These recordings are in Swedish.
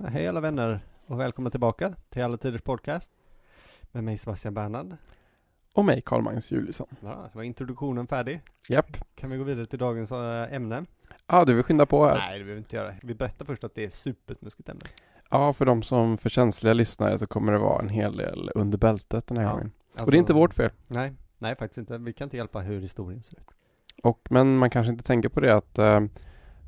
Ja, hej alla vänner och välkomna tillbaka till Alla Tiders Podcast med mig Sebastian Bernhard. Och mig, Karl-Magnus Juliusson. Ja, var introduktionen färdig. Japp. Kan vi gå vidare till dagens äh, ämne? Ja, du vill skynda på här. Nej, det behöver vi inte göra. Vi berättar först att det är supersnuskigt ämne. Ja, för de som för känsliga lyssnare så kommer det vara en hel del under bältet den här Ja. gången. Alltså, och det är inte vårt fel. Nej, nej faktiskt inte. Vi kan inte hjälpa hur historien ser ut. Och, men man kanske inte tänker på det att eh,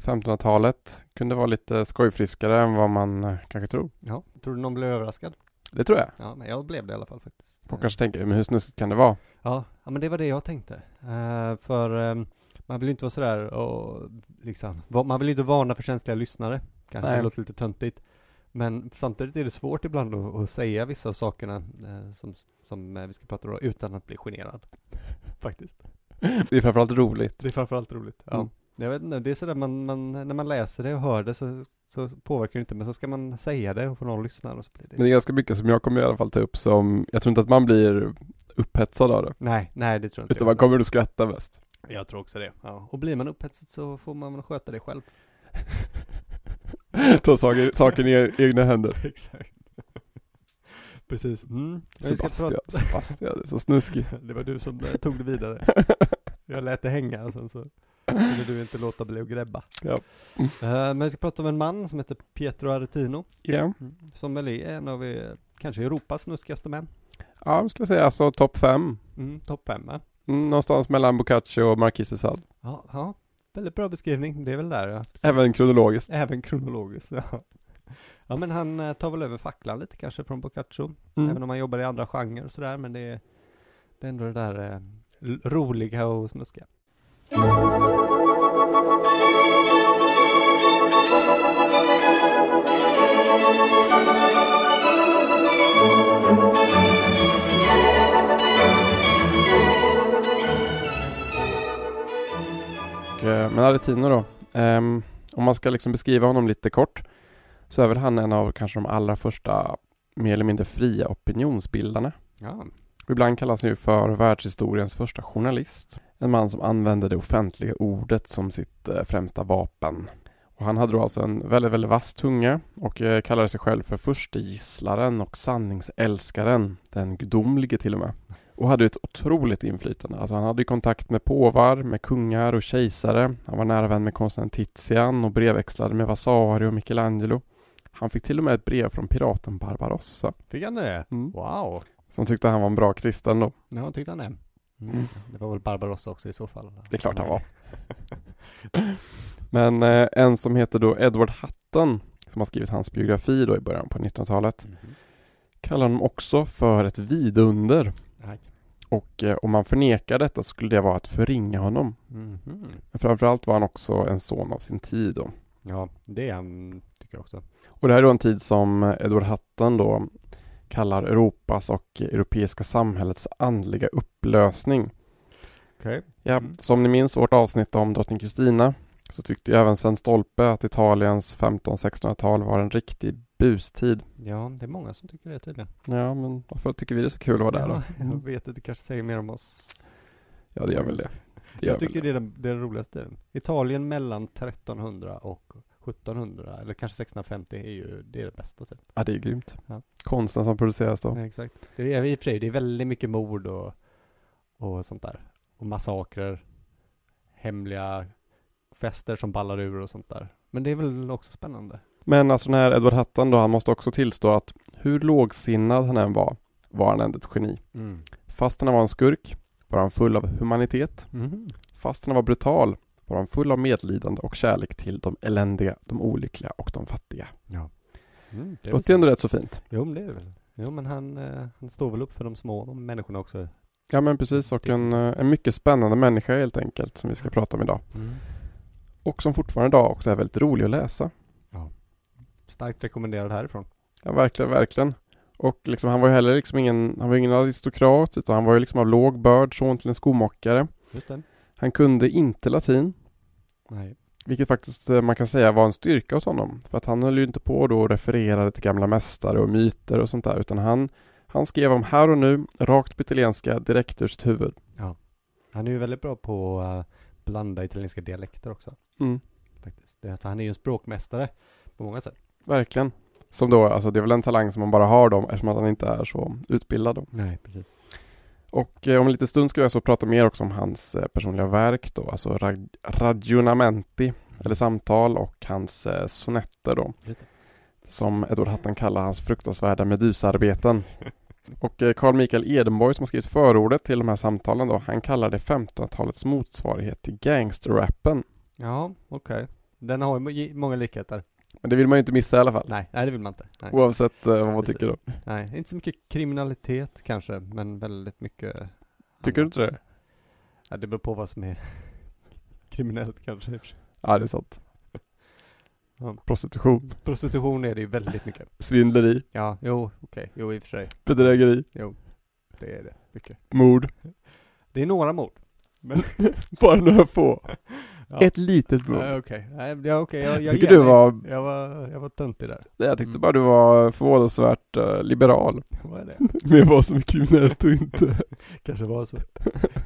1500-talet kunde vara lite skojfriskare än vad man eh, kanske tror. Ja, tror du någon blev överraskad? Det tror jag. Ja, men jag blev det i alla fall faktiskt. Folk kanske tänker, men hur snuskigt kan det vara? Ja, ja men det var det jag tänkte. Eh, för eh, man vill ju inte vara sådär och liksom, man vill ju inte varna för känsliga lyssnare. Kanske Nej. det låter lite töntigt. Men samtidigt är det svårt ibland att, att säga vissa av sakerna eh, som, som eh, vi ska prata om utan att bli generad. Faktiskt. Det är framförallt roligt. Det är framförallt roligt. Ja. Mm. Jag vet inte, det är sådär man, man, när man läser det och hör det så, så påverkar det inte, men så ska man säga det och få någon lyssnar och så blir det... Men det är ganska mycket som jag kommer i alla fall ta upp som, jag tror inte att man blir upphetsad av det. Nej, nej det tror jag inte Utan jag. man kommer att skratta mest. Jag tror också det. Ja. Och blir man upphetsad så får man sköta det själv. Ta saker, saken i e- egna händer. Exakt. Precis. Mm. Sebastian, Sebastian, det är så snuskig. Det var du som eh, tog det vidare. Jag lät det hänga och sen så kunde du inte låta bli att gräbba. Ja. Eh, Men vi ska prata om en man som heter Pietro Aretino. Ja. Som väl är en av, eh, kanske Europas snuskigaste män. Ja, jag skulle säga alltså topp fem. Mm, Topp fem va? Mm, någonstans mellan Boccaccio och Marquis de Sade. Ja, ja. Väldigt bra beskrivning. Det är väl där ja. Även kronologiskt. Även kronologiskt. Ja. ja men han eh, tar väl över facklan lite kanske från Boccaccio. Mm. Även om han jobbar i andra genrer och sådär, men det är, det är ändå det där eh, roliga och snuskiga. Eh, men Aretino då. um, om man ska liksom beskriva honom lite kort så är väl han en av kanske de allra första mer eller mindre fria opinionsbildarna. Ja, ibland kallas han ju för världshistoriens första journalist. En man som använde det offentliga ordet som sitt eh, främsta vapen. Och han hade då alltså en väldigt, väldigt vass tunga och eh, kallade sig själv för förstegisslaren och sanningsälskaren. Den gudomlige till och med. Och hade ett otroligt inflytande. Alltså han hade ju kontakt med påvar, med kungar och kejsare. Han var nära vän med konstnären Tizian och brevväxlade med Vasari och Michelangelo. Han fick till och med ett brev från piraten Barbarossa. fick han det? Mm. Wow! Som tyckte han var en bra kristen då. Ja, tyckte han det? Mm. Mm. Det var väl Barbarossa också i så fall? Det är klart han var. Men eh, en som heter då Edward Hutton, som har skrivit hans biografi då i början på 1900-talet, Mhm. kallar honom också för ett vidunder. Nej. Och eh, om man förnekar detta skulle det vara att förringa honom. Mhm. Men framförallt var han också en son av sin tid då. Ja, det är han, tycker jag också. Och det här är då en tid som Edward Hutton då kallar Europas och europeiska samhällets andliga upplösning. Okej. Ja, Mm. som ni minns vårt avsnitt om drottning Kristina så tyckte ju även Sven Stolpe att Italiens 1500-1600-tal var en riktig bustid. Ja, det är många som tycker det tydligen. Ja, men varför tycker vi det är så kul att vara där ja, då? Jag vet att det kanske säger mer om oss. Ja, det gör väl det. det gör Jag tycker det är den, det är den roligaste tiden. Italien mellan 1300 och 1700, eller kanske 1650 är ju, det är det bästa tiden. Ja, det är grymt. Ja. Konsten som produceras då. Ja, exakt. Det är i och för sig, det är väldigt mycket mord och, och sånt där. Och massakrer. Hemliga fester som ballar ur och sånt där. Men det är väl också spännande. Men alltså den här Edward Hutton då, han måste också tillstå att hur lågsinnad han än var, var han ändå ett geni. Fast han var en skurk var han full av humanitet. Mhm. Fast han var brutal var han full av medlidande och kärlek till de eländiga, de olyckliga och de fattiga. Mm, det Låter ju ändå rätt så fint. Jo, men det är det väl. Jo, men han, eh, han står väl upp för de små människorna också. Ja men precis och en, eh, en mycket spännande människa helt enkelt som vi ska prata om idag. Och som fortfarande idag också är väldigt rolig att läsa. Starkt rekommenderad härifrån. Ja verkligen, verkligen. Och liksom, han var ju heller liksom ingen, han var ingen aristokrat utan han var ju liksom av låg börd, son till en skomakare. Just det. Han kunde inte latin, Nej. vilket faktiskt eh, man kan säga var en styrka hos honom. För att han höll ju inte på då och refererade till gamla mästare och myter och sånt där utan han, han skrev om här och nu, rakt på italienska, direkt ur sitt huvud. Han är ju väldigt bra på att blanda italienska dialekter också. Mm. Faktiskt. Det, är- så han är ju en språkmästare på många sätt. Verkligen. Som då, alltså det är väl en talang som man bara har då eftersom att han inte är så utbildad då. Nej, precis. Och eh, om en liten stund ska jag så prata mer också om hans eh, personliga verk då, alltså rag, ragionamenti, eller samtal och hans eh, sonetter då. Som Edward Hatton kallar hans fruktansvärda medusarbeten. Och Carl Michael Edenborg som har skrivit förordet till de här samtalen då, han kallar det 1500-talets motsvarighet till gangsterrappen. Ja, okej. Den har ju må- många likheter. Men det vill man ju inte missa i alla fall. Nej, nej det vill man inte. Nej, Oavsett eh, vad man Precis. tycker då. nej, inte så mycket kriminalitet kanske, men väldigt mycket Tycker du inte det? Ja, det beror på vad som är kriminellt kanske. Ja, det är sant. Ja. Prostitution, Prostitution är det ju väldigt mycket. svindleri, Ja, jo, okej, jo i och för sig. bedrägeri, Det är det, mycket. mord. Det är några mord. Men, Bara några få. ja. Ett litet. Ja, okej, Nej, ja, okej, jag, jag Tycker du mig. var, Jag var, jag var töntig där. jag tyckte Mm. bara du var förvånansvärt eh, liberal Vad är det? med vad som är kriminellt och inte Kanske var så.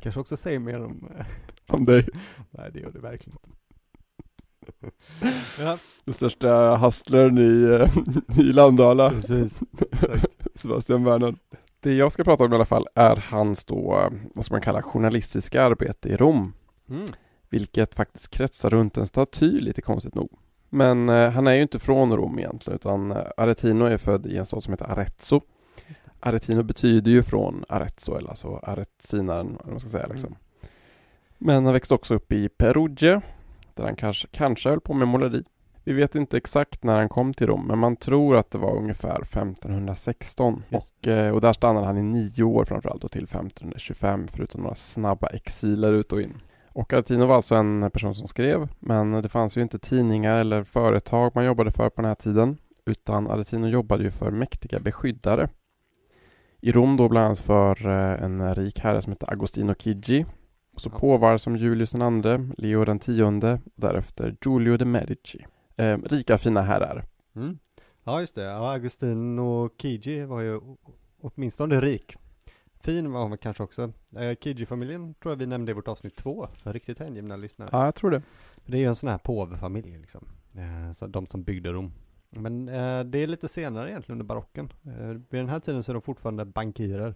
Kanske också säger mer om... eh, om dig. Nej, det gör det verkligen inte. Ja, Den största hustlern i, eh, i Landala, precis. Sebastian Werner. Det jag ska prata om i alla fall är hans då, vad ska man kalla, journalistiska arbete i Rom. Mm. Vilket faktiskt kretsar runt en staty lite konstigt nog. Men eh, han är ju inte från Rom egentligen utan eh, Aretino är född i en stad som heter Arezzo. Aretino betyder ju från Arezzo eller alltså aretsinaren, eller vad man ska säga Mm. liksom. Men han växte också upp i Perugia där han kanske, kanske höll på med måleri. Vi vet inte exakt när han kom till Rom men man tror att det var ungefär 1516 Just. och, eh, och där stannade han i nio år framförallt och till 1525 förutom några snabba exiler ut och in. Och Aretino var alltså en person som skrev, men det fanns ju inte tidningar eller företag man jobbade för på den här tiden, utan Aretino jobbade ju för mäktiga beskyddare. I Rom då bland annat för eh, en rik herre som hette Agostino Chigi, och så påvar som Julius II, Leo den tionde och därefter Giulio de Medici. Eh, rika fina herrar. Mm. Ja, just det. Ja, Agustino Kiji var ju åtminstone rik. Fin var väl kanske också. Eh, Kiji-familjen tror jag vi nämnde i vårt avsnitt två, för riktigt hängivna lyssnare. Ja, jag tror det. Det är ju en sån här påvefamilj liksom. Eh, så de som byggde Rom. Men eh, det är lite senare egentligen under barocken. Eh, vid den här tiden så är de fortfarande bankirer.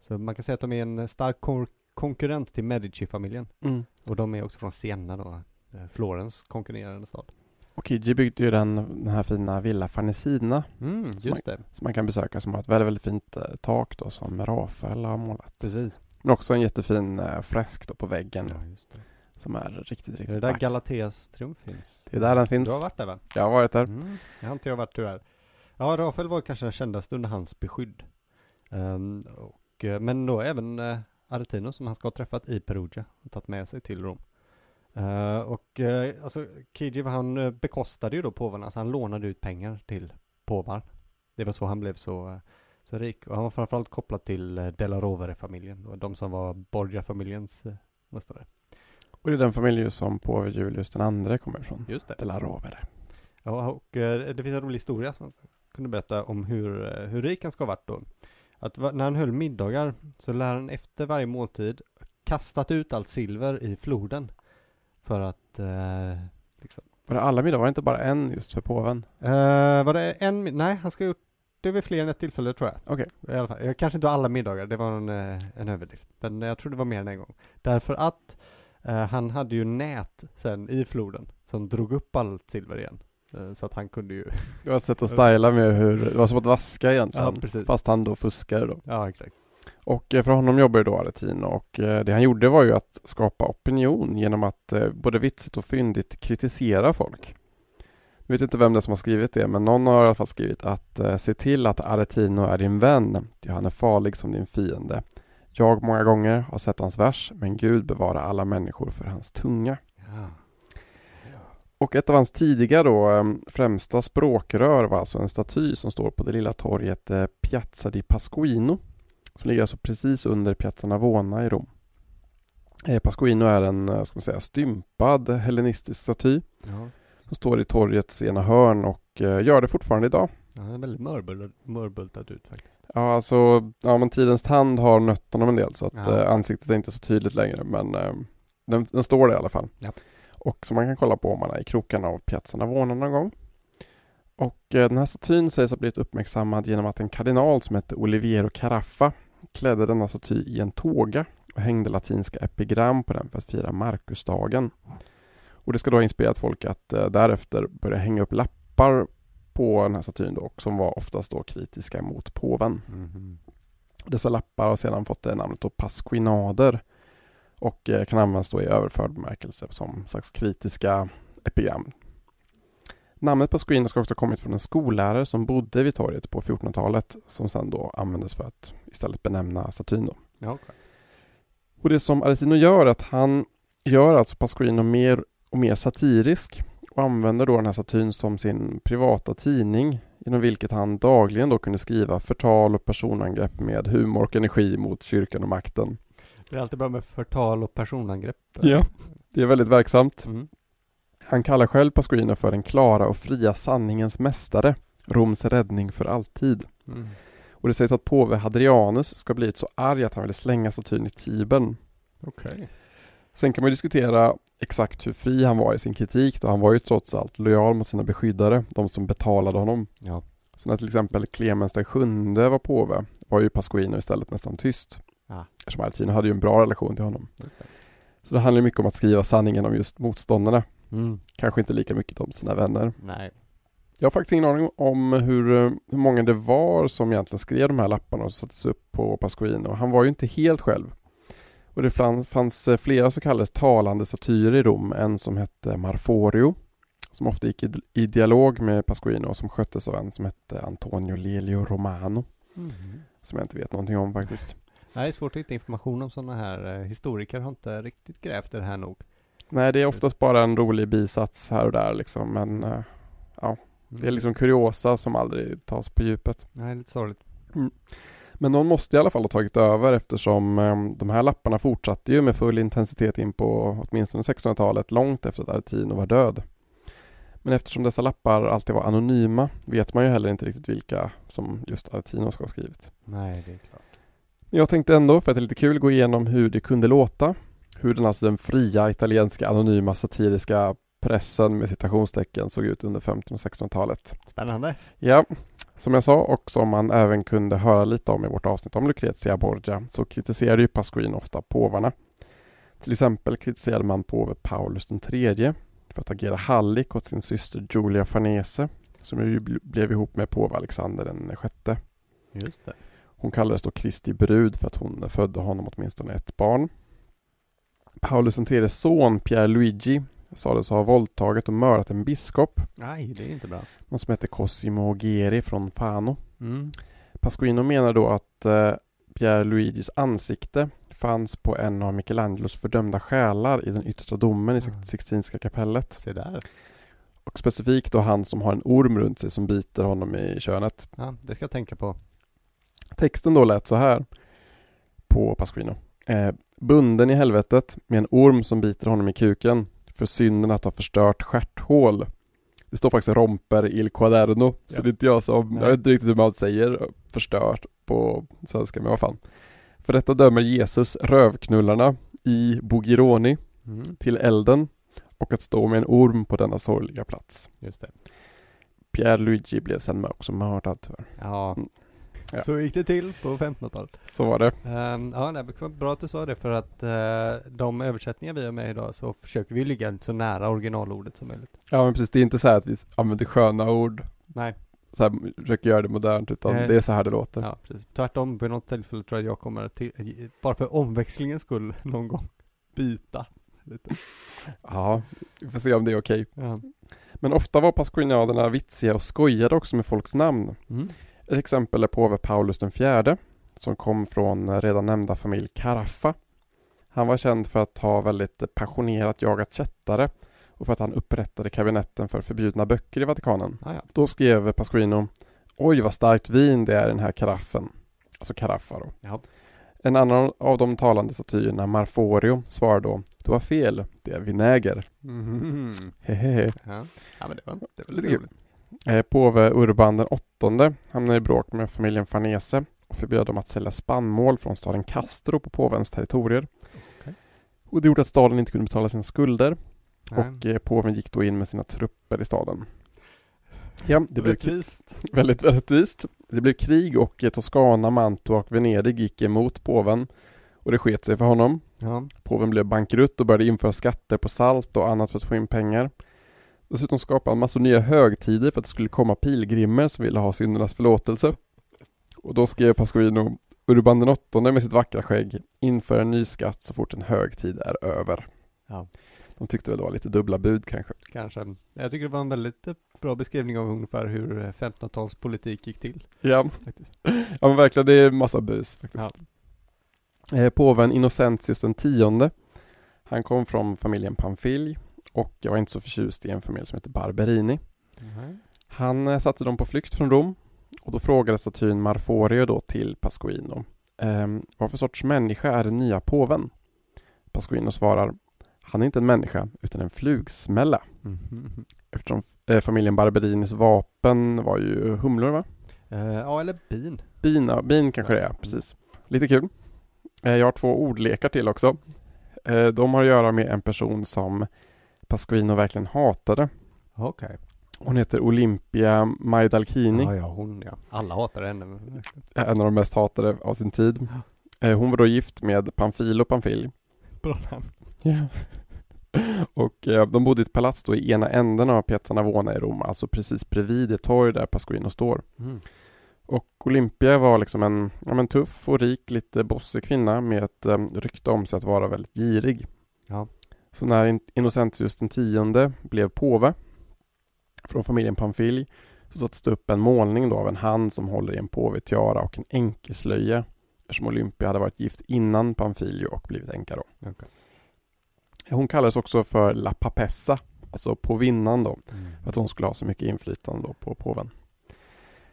Så man kan säga att de är en stark kon- konkurrent till Medici-familjen. Mm. Och de är också från Siena då, Florens konkurrerande stad. Och Chigi byggde ju den, den här fina Villa Farnesina Mm, man- just det. som man kan besöka som har ett väldigt, väldigt fint eh, tak då som Rafael har målat. Precis. Men också en jättefin eh, fresk då på väggen Ja, just det. som är riktigt, Är det riktigt där vacker. Galateas triumf finns? Det är där den finns. Du har varit där va? Jag har varit där. Mm, det har inte jag varit tyvärr. Ja, Rafael var kanske den kändaste under hans beskydd. Ehm, och, eh, men då även uh, Aretino som han ska ha träffat i Perugia och tagit med sig till Rom. Eh, och uh, alltså Kiji han uh, bekostade ju då påvarna, så han lånade ut pengar till påvar. Det var så han blev så, eh, så rik. Och han var framförallt kopplad till Della Rovere-familjen, och de som var Borgia-familjens uh, mästare. Och det är den familj som påve Julius den andre kommer ifrån. Just det. De la Rovere. Ja, och eh, det finns en rolig historia som kunde berätta om hur, eh, hur rik han ska ha varit då. Att när han höll middagar så lär han efter varje måltid kastat ut allt silver i floden. För att, eh, liksom. Var det alla middagar? Var det inte bara en just för påven? Eh, var det en, nej han ska ha gjort, det väl fler än ett tillfälle tror jag. Okej. I alla fall. Jag kanske inte alla middagar, det var en, eh, en överdrift. Men jag tror det var mer än en gång. Därför att eh, han hade ju nät sen i floden som drog upp allt silver igen. Eh, så att han kunde ju, Det var ett sätt att styla med hur, det var som att vaska egentligen. Ja, precis. Fast han då fuskade då. ja exakt. Och eh, för honom jobbar ju då Aretino och eh, det han gjorde var ju att skapa opinion genom att eh, både vitsigt och fyndigt kritisera folk. Jag vet inte vem det är som har skrivit det, men någon har i alla fall skrivit att se till att Aretino är din vän, ty han är farlig som din fiende. Jag många gånger har sett hans vers, men Gud bevara alla människor för hans tunga. Ja. Och ett av hans tidiga då främsta språkrör var alltså en staty som står på det lilla torget Piazza di Pasquino som ligger alltså precis under Piazza Navona i Rom. Eh, Pasquino är en, eh, ska man säga, stympad hellenistisk staty Ja. som står i torgets ena hörn och eh, gör det fortfarande idag. ja, den är väldigt mörbultad, mörbultad ut faktiskt. Ja, alltså, ja men tidens tand har nött honom en del så att Ja. ansiktet är inte så tydligt längre men den, den står där i alla fall. Ja. Och som man kan kolla på om man är i krokarna av Piazza Navona någon gång. Och den här statyn sägs ha blivit uppmärksammad genom att en kardinal som hette Oliviero Caraffa klädde denna staty i en tåga och hängde latinska epigram på den för att fira Markusdagen. Och det ska då ha inspirerat folk att eh, därefter börja hänga upp lappar på den här statyn då, som var oftast då kritiska mot påven. Mhm. Dessa lappar har sedan fått det namnet då pasquinader och eh, kan användas då i överförd bemärkelse som slags kritiska epigram. Namnet Pasquino ska också ha kommit från en skollärare som bodde vid torget på 1400-talet som sedan då användes för att istället benämna statyn. Ja, okej. Och det som Aretino gör är att han gör alltså Pasquino mer och mer satirisk och använder då den här statyn som sin privata tidning genom vilket han dagligen då kunde skriva förtal och personangrepp med humor och energi mot kyrkan och makten. Det är alltid bra med förtal och personangrepp. Ja. Det är väldigt verksamt. Mm. Han kallar själv Pasquino för den klara och fria sanningens mästare, Roms räddning för alltid. Mm. Och det sägs att påve Hadrianus ska blivit så arg att han ville slänga statyn i Tibern. Okej. Sen kan man ju diskutera exakt hur fri han var i sin kritik då han var ju trots allt lojal mot sina beskyddare, de som betalade honom. Ja. Så när till exempel Clemens den sjunde var påve var ju Pasquino istället nästan tyst. Ah. Eftersom Aretino hade ju en bra relation till honom. Det. Så det handlar mycket om att skriva sanningen om just motståndarna. Mm. Kanske inte lika mycket om sina vänner. Nej. Jag har faktiskt ingen aning om hur, eh, hur många det var som egentligen skrev de här lapparna och sattes upp på Pasquino. Han var ju inte helt själv. Och det fanns, fanns eh, flera så kallade talande statyer i Rom. En som hette Marforio. Som ofta gick i, i dialog med Pasquino och som sköttes av en som hette Antonio Lelio Romano. Mhm. Som jag inte vet någonting om faktiskt. Nej, det är svårt att hitta information om sådana här. eh, Historiker har inte riktigt grävt i det här nog. Nej, det är oftast bara en rolig bisats här och där liksom. Men eh, det är liksom kuriosa som aldrig tas på djupet. Nej, lite sorgligt. Men någon måste i alla fall ha tagit över eftersom eh, de här lapparna fortsatte ju med full intensitet in på åtminstone 1600-talet långt efter att Aretino var död. Men eftersom dessa lappar alltid var anonyma vet man ju heller inte riktigt vilka som just Aretino ska ha skrivit. Nej, det är klart. Jag tänkte ändå, för att det är lite kul, gå igenom hur det kunde låta. Hur den, alltså den fria italienska anonyma satiriska pressen med citationstecken såg ut under 1500 och 1600-talet. Spännande. Ja, som jag sa och som man även kunde höra lite om i vårt avsnitt om Lucrezia Borgia så kritiserade ju Pasquin ofta påvarna. Till exempel kritiserade man påve Paulus den tredje för att agera hallick åt sin syster Giulia Farnese som ju bl- blev ihop med påve Alexander den sjätte. Just det. Hon kallades då Kristi brud för att hon födde honom åtminstone ett barn. Paulus tredjes son Pierre Luigi sades ha våldtagit och mördat en biskop, Nej, det är inte bra. någon som hette Cosimo Geri från Fano. Mm. Pasquino menar då att eh, Pierre Luigis ansikte fanns på en av Michelangelos fördömda själar i den yttersta domen i Mm. Sixtinska kapellet. Se där. Och specifikt då han som har en orm runt sig som biter honom i könet. Ja, det ska jag tänka på. Texten då lät så här på Pasquino. Eh, bunden i helvetet med en orm som biter honom i kuken för synden att ha förstört stjärthål. Det står faktiskt romper il quaderno, så Ja. det är inte jag som, Nej. jag vet inte riktigt hur man säger förstört på svenska, men vad fan. För detta dömer Jesus rövknullarna i Bugironi Mm. till elden och att stå med en orm på denna sorgliga plats. Just det. Pierre Luigi blev sen också mördad tyvärr. Ja. Ja. Så gick det till på 1500-talet. Så var det. Um, ja, nej, bra att du sa det för att eh, de översättningar vi har med idag så försöker vi ligga så nära originalordet som möjligt. Ja men precis, det är inte så här att vi använder sköna ord Nej, så här, försöker göra det modernt utan Nej. det är så här det låter. ja precis. Tvärtom, vid något tillfälle tror jag jag kommer till, bara för omväxlingens skull någon gång byta lite. Ja, vi får se om det är okej. Ja. Men ofta var pasquiniaderna vitsiga och skojade också med folks namn. Mm. Ett exempel är påve Paulus fjärde som kom från redan nämnda familj Caraffa. Han var känd för att ha väldigt passionerat jagat kättare och för att han upprättade kabinetten för förbjudna böcker i Vatikanen. Ah, ja. Då skrev Pasquino Oj vad starkt vin det är i den här karaffen. Alltså karaffa då. Ja. En annan av de talande statyerna, Marforio, svarar då Du har fel, det är vinäger. Mhm. Hehehe. ja. ja, men det var, det var Lite roligt. Eh, Påve Urban den åttonde hamnade i bråk med familjen Farnese och förbjöd dem att sälja spannmål från staden Castro på påvens territorier. Okej. Och det gjorde att staden inte kunde betala sina skulder Nej. och eh, påven gick då in med sina trupper i staden. Ja, det blev Rättvist. väldigt rättvist. Det blev krig och eh, Toscana, Mantua och Venedig gick emot påven och det sket sig för honom. Ja. Påven blev bankrutt och började införa skatter på salt och annat för att få in pengar. Dessutom skapade han massor nya högtider för att det skulle komma pilgrimer som ville ha syndernas förlåtelse. Och då skrev Pasquino Urban den åttonde med sitt vackra skägg inför en ny skatt så fort en högtid är över. Ja. De tyckte väl det var lite dubbla bud kanske. Kanske. Jag tycker det var en väldigt eh, bra beskrivning av ungefär hur eh, 1500-talspolitik gick till. Ja, Faktiskt. ja men verkligen det är massa bus faktiskt. Eh, Påven Innocentius den tionde. Han kom från familjen Pamfilj och jag var inte så förtjust i en familj som heter Barberini. Han eh, satte dem på flykt från Rom och då frågade statyn Marforio då till Pasquino. Ehm, vad för sorts människa är den nya påven? Pasquino svarar Han är inte en människa utan en flugsmälla. Mhm. Eftersom eh, familjen Barberinis vapen var ju humlor va? Eh, ja, eller bin. Bin, ja, bin kanske det är, precis. Lite kul. Eh, jag har två ordlekar till också. Eh, de har att göra med en person som Pasquino verkligen hatade. Okej. Hon heter Olympia Majdalkini. Ja, ja, hon ja. Alla hatar henne. en av de mest hatade av sin tid. Eh, Hon var då gift med Pamfilo Pamfilj. Bra namn. Och eh, de bodde i ett palats då i ena änden av Piazza Navona i Rom, alltså precis bredvid det torg där Pasquino står. Mm. Och Olympia var liksom en ja, men tuff och rik, lite bossig kvinna med ett um, rykte om sig att vara väldigt girig. Ja. Så när In- Innocentius den tionde blev påve från familjen Pamfilj så sattes det upp en målning då av en hand som håller i en påvetiara och en enkeslöja eftersom Olympia hade varit gift innan Pamfilio och blivit änka då. Okej. Hon kallades också för La Papessa, alltså påvinnan då, Mm. för att hon skulle ha så mycket inflytande då på påven.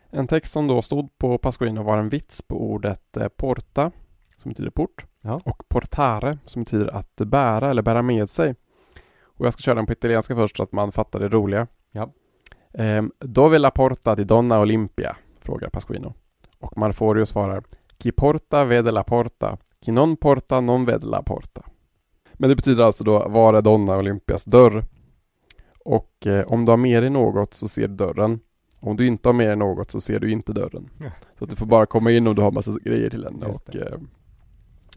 En text som då stod på Pasquino var en vits på ordet eh, porta, som betyder port, Ja. och portare, som betyder att bära eller bära med sig. Och jag ska köra den på italienska först så att man fattar det roliga. Ja. Ehm, Dove la porta di Donna Olympia? frågar Pasquino. Och Marforio svarar Chi porta vede la porta, chi non porta non vede la porta. Men det betyder alltså då var är Donna Olympias dörr? Och eh, om du har med dig något så ser du dörren. Om du inte har med dig något så ser du inte dörren. Så att du får bara komma in om du har massa grejer till henne och eh,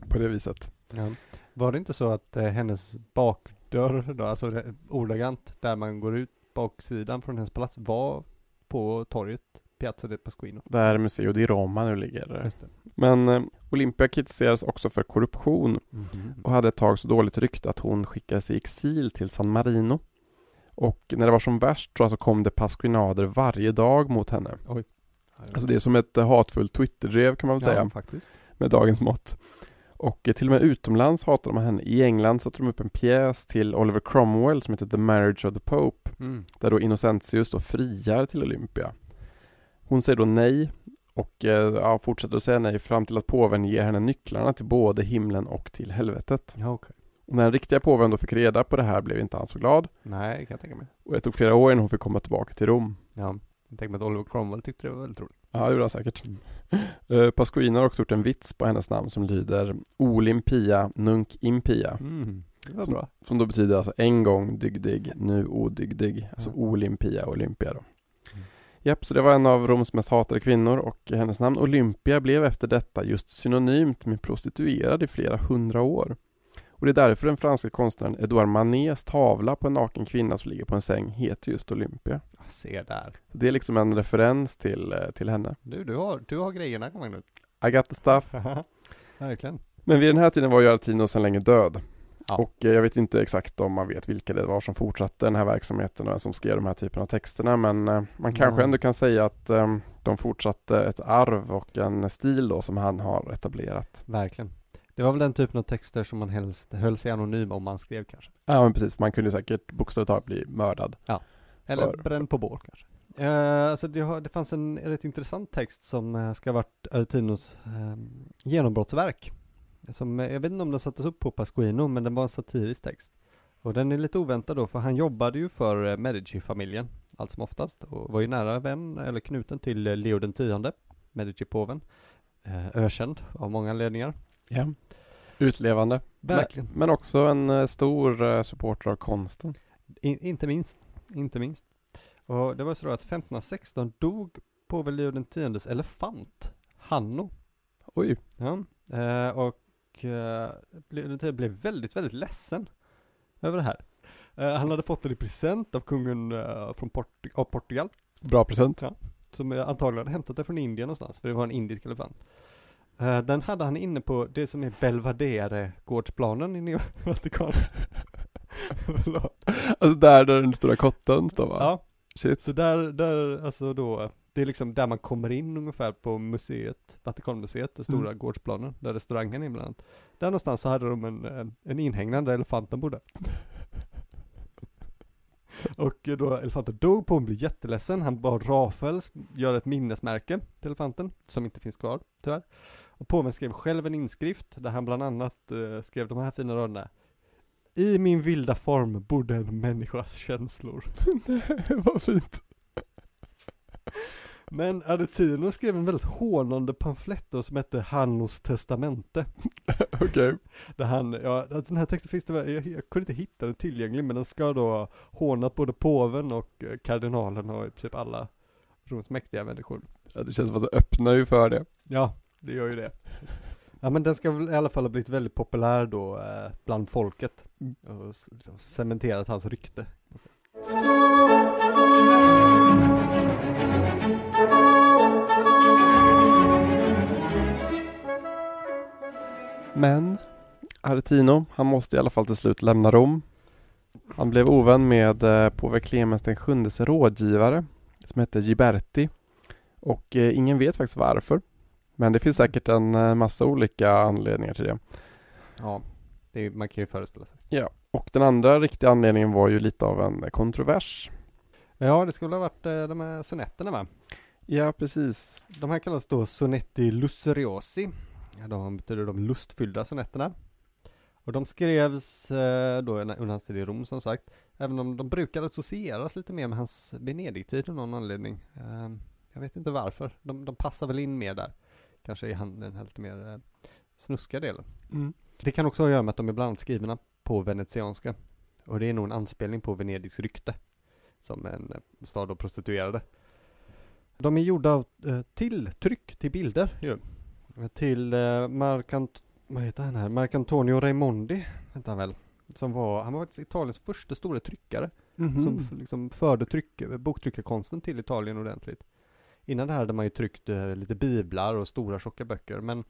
på det viset. Ja. Var det inte så att eh, hennes bakdörr då, alltså det- ordagrant där man går ut baksidan från hennes palats var på torget Piazza del Pasquino? Där Museo di Roma nu ligger. Just det. Men eh, Olympia kritiseras också för korruption Mhm. och hade ett tag så dåligt rykte att hon skickades i exil till San Marino. Och när det var som värst så alltså kom det pasquinader varje dag mot henne. Alltså det är som ett eh, hatfullt Twitterdrev kan man väl säga. Ja, faktiskt. med dagens mått. Och till och med utomlands hatade man henne. I England satte de upp en pjäs till Oliver Cromwell som heter The Marriage of the Pope. Mm. Där då Innocentius då friar till Olympia. Hon säger då nej och eh, ja, fortsätter att säga nej fram till att påven ger henne nycklarna till både himlen och till helvetet. Ja, okej. Och när den riktiga påven då fick reda på det här blev inte han så glad. Nej, kan jag tänka mig. Och det tog flera år innan hon fick komma tillbaka till Rom. Ja, jag tänker mig att Oliver Cromwell tyckte det var väldigt roligt. Ja, det gjorde han säkert. Uh, har också gjort en vits på hennes namn som lyder Olimpia nunc impia. Mm. Som-. Som då betyder alltså en gång dygdig, nu odygdig. Alltså Ja. Olympia, Olympia då. Mm. Japp, så det var en av Roms mest hatade kvinnor och hennes namn Olympia blev efter detta just synonymt med prostituerad i flera hundra år. Och det är därför den franska konstnären Edouard Manets tavla på en naken kvinna som ligger på en säng heter just Olympia. Ja, se där. Det är liksom en referens till, eh, till henne. Du, du har, du har grejerna Magnus. I got the stuff. Verkligen. Men vid den här tiden var ju Artino sedan länge död. Ja. Och eh, jag vet inte exakt om man vet vilka det var som fortsatte den här verksamheten och som skrev de här typen av texterna. Men eh, man kanske Nej. ändå kan säga att eh, de fortsatte ett arv och en stil då som han har etablerat. Verkligen. Det var väl den typen av texter som man helst höll sig anonym om man skrev kanske. Ja men precis, man kunde säkert bokstavligt talat bli mördad. Eller För- bränd på bål kanske. Eh, alltså det, har, det fanns en rätt intressant text som eh, ska ha varit Aretinos eh, genombrottsverk. Som, eh, jag vet inte om den sattes upp på Pasquino, men den var en satirisk text. Och den är lite oväntad då, för han jobbade ju för eh, Medici-familjen, allt som oftast, och var ju nära vän, eller knuten till Leo den tionde, Medici-påven. Eh, ökänd av många anledningar. Ja. Utlevande. Verkligen. Men, men också en eh, stor eh, supporter av konsten. In, inte minst, inte minst. Och det var så då att 1516 dog påve Leo tiondes elefant, Hanno. Oj. Ja, eh, och eh, Leo tionde blev väldigt, väldigt ledsen över det här. Eh, han hade fått den i present av kungen eh, från Portu- av Portugal, Bra present. som eh, antagligen hade hämtat det från Indien någonstans, för det var en indisk elefant. Eh, den hade han inne på det som är Belvedere-gårdsplanen inne i Vatikanen. Alltså där, där den stora kotten står va? ja, Shit. så där, där, alltså då, det är liksom där man kommer in ungefär på museet, Vatikanmuseet, det stora Mm. gårdsplanen, där restaurangen är bland annat. Där någonstans så hade de en, eh, en inhägnad där elefanten bodde. Och då elefanten dog, påven blev jätteledsen, han bad Rafael göra ett minnesmärke till elefanten, som inte finns kvar, tyvärr. Och påven skrev själv en inskrift, där han bland annat eh, skrev de här fina raderna. I min vilda form bodde en människas känslor. Vad fint. Men Aretino skrev en väldigt hånande pamflett då som hette Hannos testamente. Okej. Där han, ja, den här texten finns väl- jag, jag kunde inte hitta den tillgänglig men den ska då ha hånat både påven och eh, kardinalen och i princip alla Roms mäktiga människor. Ja, det känns som att det öppnar ju för det. Ja, det gör ju det. Ja men den ska väl i alla fall ha blivit väldigt populär då eh, bland folket. Och liksom cementerat hans rykte. Men Aretino, han måste i alla fall till slut lämna Rom. Han blev ovän med eh, påve Clemens den sjundes rådgivare som hette Giberti. Och eh, ingen vet faktiskt varför. Men det finns säkert en eh, massa olika anledningar till det. Ja, det är, man kan ju föreställa sig. Ja, och den andra riktiga anledningen var ju lite av en kontrovers. Ja, det skulle ha varit eh, de här sonetterna va? Ja, precis. De här kallas då sonetti lussuriosi. Ja, de betyder de lustfyllda sonetterna. Och de skrevs eh, då under hans tid i Rom som sagt. Även om de brukar associeras lite mer med hans Venedig-tid av någon anledning. Eh, jag vet inte varför. De, de passar väl in mer där. Kanske i han, den här lite mer eh, snuskiga delen. Mm. Det kan också ha att göra med att de är bland annat skrivna på venetianska. Och det är nog en anspelning på Venedigs rykte. Som en eh, stad av prostituerade. De är gjorda av, eh, till tryck, till bilder ju. Till Marcant, vad heter han här? Marcantonio Raimondi, hette han väl. Som var, han var faktiskt Italiens första stora tryckare. Mhm. Som f- liksom förde tryck, boktryckarkonsten till Italien ordentligt. Innan det här hade man ju tryckt eh, lite biblar och stora tjocka böcker. Men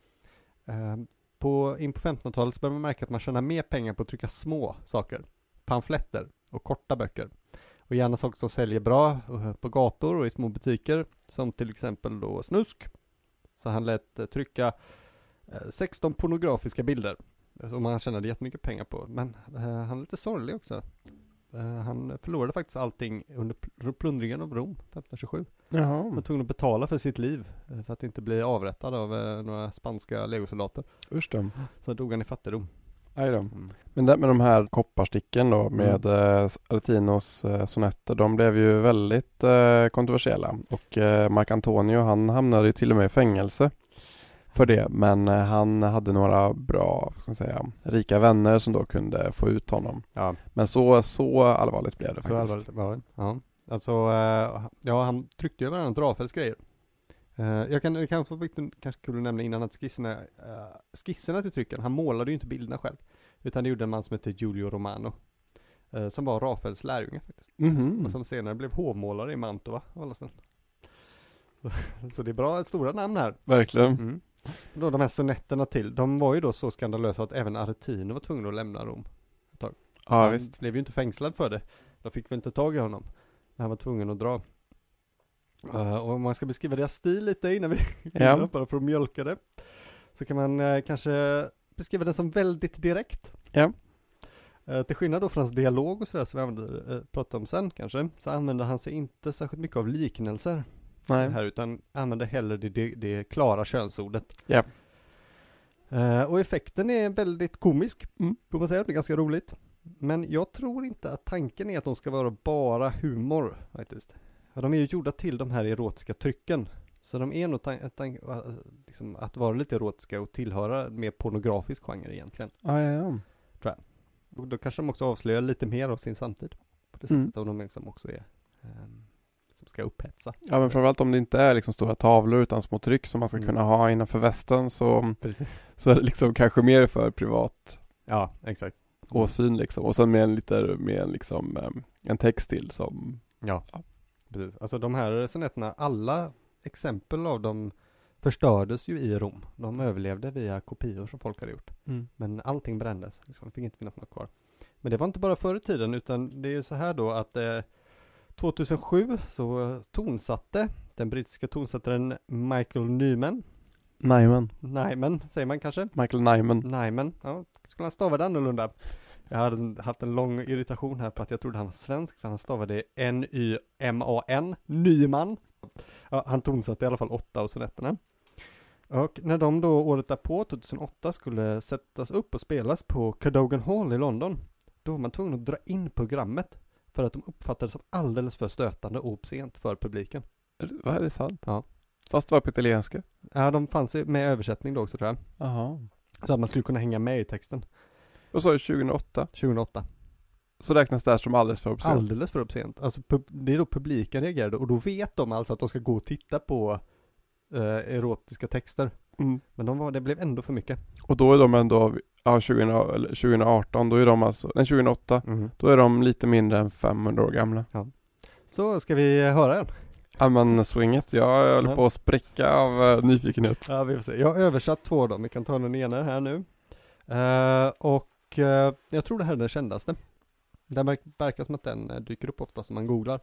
eh, på, in på 1500-talet så började man märka att man tjänar mer pengar på att trycka små saker. Pamfletter och korta böcker. Och gärna saker som säljer bra eh, på gator och i små butiker. Som till exempel då snusk. Så han lät eh, trycka 16 pornografiska bilder. Som han tjänade jättemycket pengar på. Men eh, han är lite sorglig också. Eh, han förlorade faktiskt allting under pl- plundringen av Rom 1527. Han var Jaha, tvungen att betala för sitt liv eh, för att inte bli avrättad av eh, några spanska legosoldater. usch då. Så dog han i fattigdom. Aj då. Mm. Men det, med de här kopparsticken då med eh, Aretinos sonetter, de blev ju väldigt kontroversiella. Och Marc Antonio han hamnade ju till och med i fängelse för det. Men eh, han hade några bra, ska man säga, rika vänner som då kunde få ut honom. Ja, Men så, så allvarligt blev det så faktiskt. allvarligt var det. Ja. Alltså, eh, ja han tryckte ju bland annat Rafaels grejer. Eh, jag kan, det kan vara viktigt, kanske kul att nämna innan att skisserna, skisserna till trycken, han målade ju inte bilderna själv. Utan det gjorde en man som hette Giulio Romano. som var Rafaels lärjunge faktiskt. Mhm. Och som senare blev hovmålare i Mantova, av alla ställen. Så, så det är bra, stora namn här. Verkligen. Mm. Då de här sonetterna till, de var ju då så skandalösa att även Aretino var tvungen att lämna Rom. Ja, han visst. blev ju inte fängslad för det. De fick väl inte tag i honom. Men han var tvungen att dra. Eh, och om man ska beskriva deras stil lite innan vi Ja. bara för att mjölka det. Så kan man eh, kanske beskriva den som väldigt direkt. Ja. Eh, till skillnad då från hans dialog och sådär som vi använder, eh, pratar om sen kanske, så använder han sig inte särskilt mycket av liknelser Nej. här utan använder hellre det, det, det klara könsordet. Ja. Eh, och effekten är väldigt komisk, Mm. får man säga, det är ganska roligt. Men jag tror inte att tanken är att de ska vara bara humor faktiskt. De är ju gjorda till de här erotiska trycken. Så de är nog äh, liksom att vara lite erotiska och tillhöra mer pornografisk genre egentligen. Ja, ja, ja. Och då kanske de också avslöjar lite mer av sin samtid. På det Mm. sättet som de liksom också är. ehm, som ska upphetsa. Ja men framförallt om det inte är liksom stora tavlor utan små tryck som man ska Mm. kunna ha innanför västen så, Precis. så är det liksom kanske mer för privat Ja, exakt. åsyn liksom. Och sen med en lite, med en liksom em, en text till som Ja, Ja. precis. Alltså de här sonetterna, alla exempel av dem förstördes ju i Rom. De överlevde via kopior som folk hade gjort. Men allting brändes, liksom. det fick inte finnas något kvar. Men det var inte bara förr i tiden, utan det är ju så här då att eh, 2007 så tonsatte den brittiska tonsättaren Michael Nyman, Nyman, Nyman säger man kanske? Michael Nyman. Nyman, ja, skulle han stava det annorlunda? Jag hade en- haft en lång irritation här på att jag trodde han var svensk, för han stavade N-Y-M-A-N, Nyman. Ja, han tonsatte i alla fall åtta av sonetterna. Och när de då året därpå, 2008, skulle sättas upp och spelas på Cadogan Hall i London, då var man tvungen att dra in programmet för att de uppfattades som alldeles för stötande och obscent för publiken. Det- Vad är det sant? Ja. Fast det var på italienska? Ja, de fanns med översättning då också tror jag, Jaha. så att man skulle kunna hänga med i texten. Och så är det 2008. 2008. Så räknas det här som alldeles för obscent. Alldeles för obscent. Alltså det är då publiken reagerade och då vet de alltså att de ska gå och titta på eh, erotiska texter. Mm. Men de var, det blev ändå för mycket. Och då är de ändå, ja 20, eller 2018, då är de alltså, nej 2008, då är de lite mindre än 500 år gamla. Så ska vi höra en? Ja men swinget, jag håller Ja. på att spräcka av eh, nyfikenhet. Ja, vi får se. Jag har översatt två av dem. Vi kan ta den ena här nu. Eh, och eh, jag tror det här är den kändaste. Den verk- verkar som att den eh, dyker upp ofta som man googlar.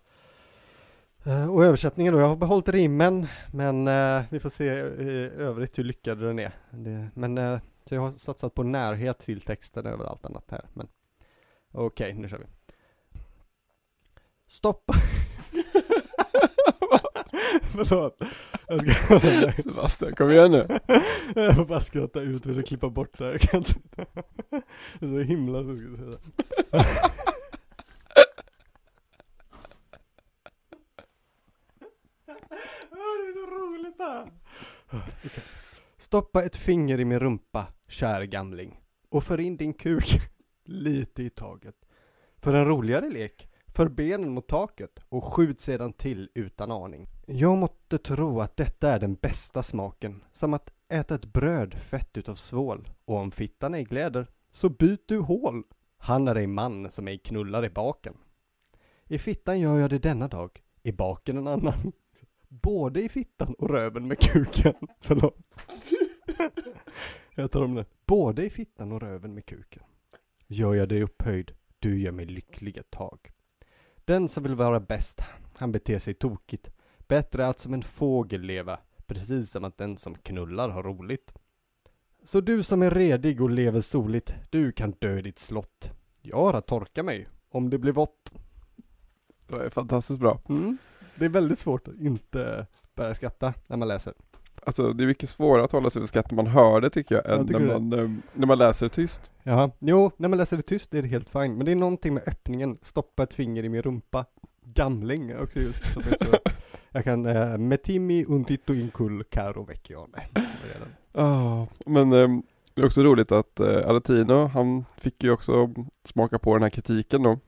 Eh, och översättningen då, jag har behållit rimmen, men eh, vi får se i övrigt hur lyckad den är. Det, men eh, jag har satsat på närhet till texten över allt annat här. Men okej, nu kör vi. Stoppa! Förlåt. Jag ska. Sebastian, kom igen nu. Jag får bara skratta ut och klippa bort det här. Jag kan inte. Det är så himla så ska jag säga. Åh, det är så roligt det här. Stoppa ett finger i min rumpa, kär gamling. Och för in din kuk lite i taget. För en roligare lek, för benen mot taket och skjut sedan till utan aning. Jag måtte tro att detta är den bästa smaken, som att äta ett bröd fett utav svål. Och om fittan ej gläder, så byt du hål. Han är ej man som ej knullar i baken. I fittan gör jag det denna dag, i baken en annan. Både i fittan och röven med kuken. Förlåt. jag tar om det. Både i fittan och röven med kuken. Gör jag dig upphöjd, du gör mig lycklig ett tag. Den som vill vara bäst, han beter sig tokigt. Bättre att som en fågel leva, precis som att den som knullar har roligt. Så du som är redig och lever soligt, du kan dö i ditt slott. Jag har att torka mig, om det blir vått. Det var fantastiskt bra. Mm. Det är väldigt svårt att inte börja skratta när man läser. Alltså det är mycket svårare att hålla sig för skratt när man hör det tycker jag, Ja, än tycker när man, eh, när man läser det tyst. Ja, jo, när man läser det tyst är det helt fint. Men det är någonting med öppningen, stoppa ett finger i min rumpa. Gamling också just som är så. Jag kan, eh, metimi untito incull caro vecchione. Ja, men eh, det är också roligt att eh, Aretino, han fick ju också smaka på den här kritiken då.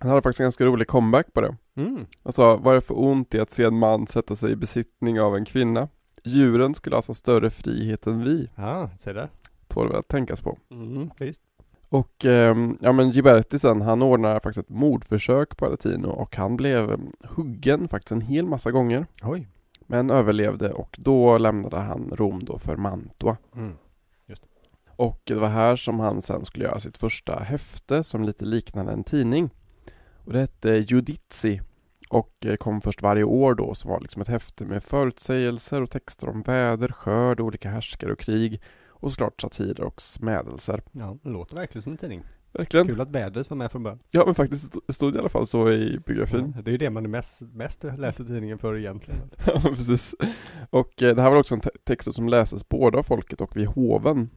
Han hade faktiskt en ganska rolig comeback på det. Mm. Sa, vad är det för ont i att se en man sätta sig i besittning av en kvinna? Djuren skulle alltså ha större frihet än vi. Ja, se där. Tål väl att tänkas på. Mm, visst. Och ehm, ja men Giberti sen, han ordnade faktiskt ett mordförsök på Aretino och han blev eh, huggen faktiskt en hel massa gånger. Oj. Men överlevde och då lämnade han Rom då för Mantua. Mm. Och det var här som han sen skulle göra sitt första häfte som lite liknade en tidning. Och det hette Judizi och eh, kom först varje år då som var liksom ett häfte med förutsägelser och texter om väder, skörd, olika härskare och krig och såklart satirer och smädelser. Ja, det låter verkligen som en tidning. Verkligen. Kul att vädret var med från början. Ja men faktiskt det stod i alla fall så i biografin. Ja, det är ju det man är mest, mest läser tidningen för egentligen. Ja, precis. Och eh, det här var också en te- text som läses både av folket och vid hoven.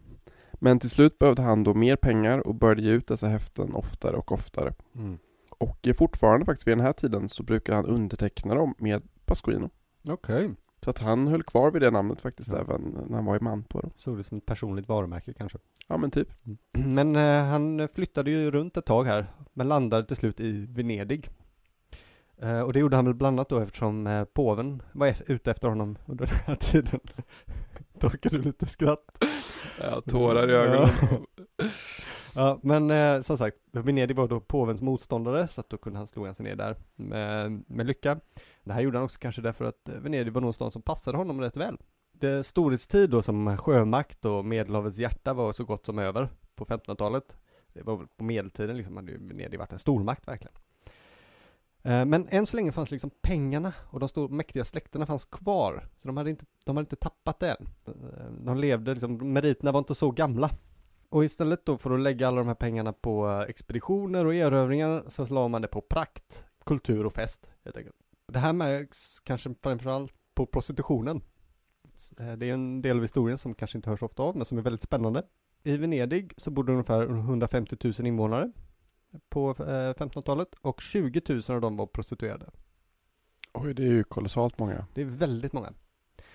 Men till slut behövde han då mer pengar och började ge ut dessa häften oftare och oftare. Mm. Och fortfarande faktiskt vid den här tiden så brukar han underteckna dem med Pasquino. Okej. Så att han höll kvar vid det namnet faktiskt Ja. även när han var i Mantua då. Såg det som ett personligt varumärke kanske. Ja men typ. Men eh, han flyttade ju runt ett tag här, men landade till slut i Venedig. Eh, och det gjorde han väl bland annat då eftersom eh, påven var ef- ute efter honom under den här tiden. Torkar du lite skratt? Ja, tårar i ögonen. Ja, men eh, som sagt, Venedig var då påvens motståndare, så att då kunde han slå sig ner där med, med lycka. Det här gjorde han också kanske därför att eh, Venedig var nog en stad som passade honom rätt väl. Det storhetstid då som sjömakt och medelhavets hjärta var så gott som över på 1500-talet. Det var väl på medeltiden liksom, hade ju Venedig varit en stormakt verkligen. Eh, men än så länge fanns liksom pengarna och de stor, mäktiga släkterna fanns kvar. Så de hade inte, de hade inte tappat det än. De levde liksom, meriterna var inte så gamla. Och istället då för att lägga alla de här pengarna på eh, expeditioner och erövringar så la man det på prakt, kultur och fest helt enkelt. Det här märks kanske framförallt på prostitutionen. Eh, Det är en del av historien som kanske inte hörs ofta av men som är väldigt spännande. I Venedig så bodde ungefär 150 000 invånare på eh, 1500-talet och 20 000 av dem var prostituerade. Oj, det är ju kolossalt många. Det är väldigt många.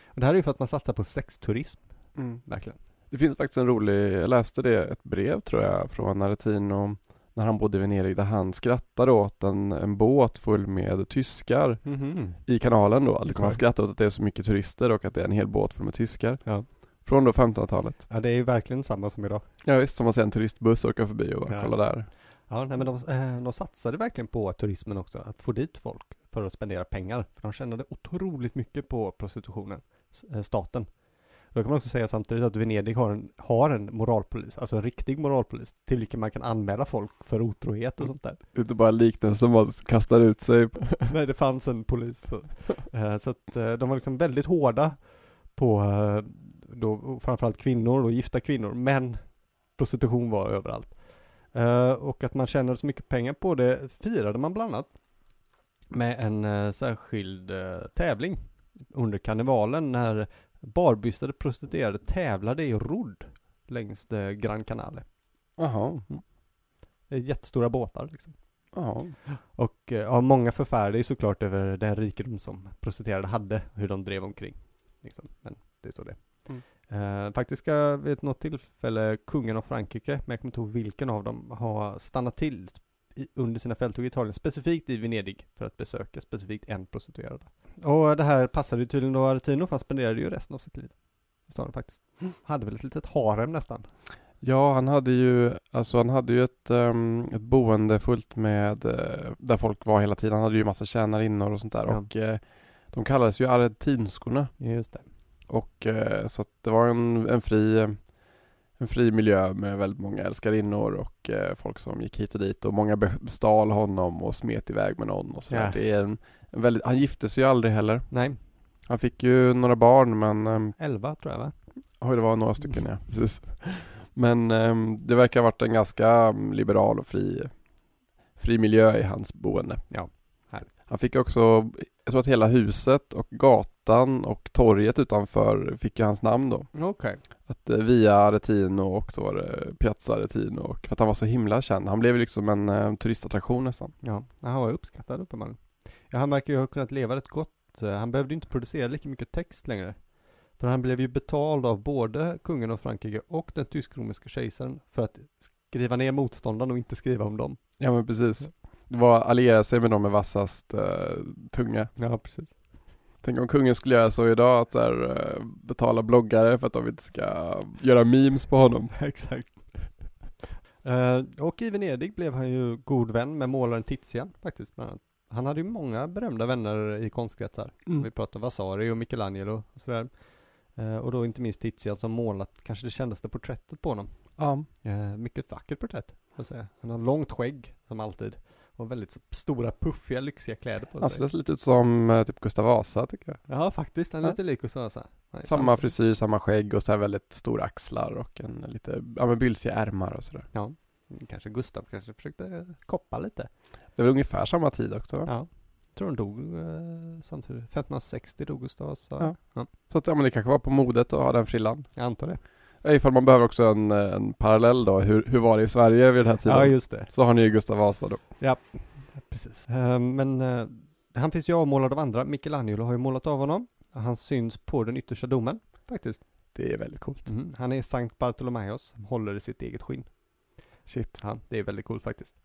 Och det här är ju för att man satsar på sexturism, Mm. verkligen. Det finns faktiskt en rolig, jag läste det, ett brev tror jag från Aretino när han bodde i Venedig där han skrattade åt en, en båt full med tyskar Mhm. i kanalen då. Liksom han Oj. skrattar åt att det är så mycket turister och att det är en hel båt full med tyskar. Ja. Från då 1500-talet. Ja, det är ju verkligen samma som idag. Ja visst, som man ser en turistbuss åka förbi och Ja. kolla där. Ja, nej, men de, eh, de satsade verkligen på turismen också, att få dit folk för att spendera pengar. För de tjänade otroligt mycket på prostitutionen, eh, staten. Då kan man också säga samtidigt att Venedig har en, har en moralpolis, alltså en riktig moralpolis, till vilken man kan anmäla folk för otrohet och sånt där. Inte bara liknelsen man kastar ut sig. Nej, det fanns en polis. Så, eh, att eh, de var liksom väldigt hårda på eh, då, framförallt kvinnor och gifta kvinnor, men prostitution var överallt. Och att man tjänade så mycket pengar på det firade man bland annat med en särskild tävling under karnevalen när barbystade prostituerade tävlade i rodd längs Gran Canale. Jaha, är jättestora båtar liksom. jaha. Och eh, ja, många förfärade ju såklart över den rikedom som prostituerade hade, hur de drev omkring. Liksom. Men det står det. Mm. Eh, faktiskt ska vid något tillfälle kungen av Frankrike, men jag kommer inte ihåg vilken av dem, ha stannat till i, under sina fälttåg i Italien, specifikt i Venedig, för att besöka specifikt en prostituerad. Och det här passade ju tydligen då Aretino, för han spenderade ju resten av sitt liv i staden faktiskt. Hade väl ett litet harem nästan. Ja, han hade ju, alltså han hade ju ett, ehm, ett boende fullt med, eh, där folk var hela tiden. Han hade ju massa tjänarinnor och sånt där Ja. och eh, de kallades ju arretinskorna. Just det. Och eh, så att det var en, en fri en fri miljö med väldigt många älskarinnor och folk som gick hit och dit och många bestal honom och smet iväg med någon och sådär. Ja. Det är en väldigt, han gifte sig ju aldrig heller. Nej, Han fick ju några barn men ehm, elva tror jag va? Oj, det var några stycken ja. Precis. Men ehm, det verkar ha varit en ganska mm, liberal och fri, fri miljö i hans boende. Ja, härligt. Han fick också, jag tror att hela huset och gatan och torget utanför fick ju hans namn då. Okej. Att eh, via Aretino och så var det Piazza Aretino och för att han var så himla känd. Han blev liksom en turistattraktion nästan. Ja, han var uppskattad uppenbarligen. Ja, han verkar ju ha kunnat leva rätt gott. Han behövde ju inte producera lika mycket text längre. För han blev ju betald av både kungen av Frankrike och den tysk-romerska kejsaren för att skriva ner motståndaren och inte skriva om dem. Ja men precis. Det var alliera sig med dem med vassast eh, tunga. Ja, precis. Tänk om kungen skulle göra så idag att så här, eh, betala bloggare för att de inte ska göra memes på honom. Exakt. Eh, och i Venedig blev han ju god vän med målaren Tizian faktiskt. Bland annat. Han hade ju många berömda vänner i konstkretsar. Mm. Vi pratade Vasari och Michelangelo och sådär. Eh, och då inte minst Tizian som målat kanske det kändaste porträttet på honom. Ja. Eh, mycket vackert porträtt, får jag säga. Han har långt skägg, som alltid. Och väldigt stora, puffiga, lyxiga kläder på Han sig. ser lite ut som eh, typ Gustav Vasa tycker jag. Ja, faktiskt. Han är Ja. lite lik Gustav Vasa. Han Samma samma- frisyr, samma skägg och så här väldigt stora axlar och en lite, ja men bylsiga ärmar och sådär. Ja. Kanske Gustav kanske försökte koppa lite. Det väl ungefär samma tid också? Ja. Tror han dog eh, samtidigt. 1560 dog Gustav Vasa. Ja. ja. Så att ja, men det kanske var på modet att ha den frillan. Jag antar det. Ja, ifall man behöver också en, eh, en parallell då, hur, hur var det i Sverige vid den här tiden? Ja, just det. Så har ni ju Gustav Vasa då. Precis. Eh, men eh, han finns ju avmålad av andra. Michelangelo har ju målat av honom. Han syns på den yttersta domen, faktiskt. Det är väldigt coolt. Mhm. Han är Sankt Bartolomeos, som håller i sitt eget skinn. Shit. Ja, det är väldigt coolt faktiskt.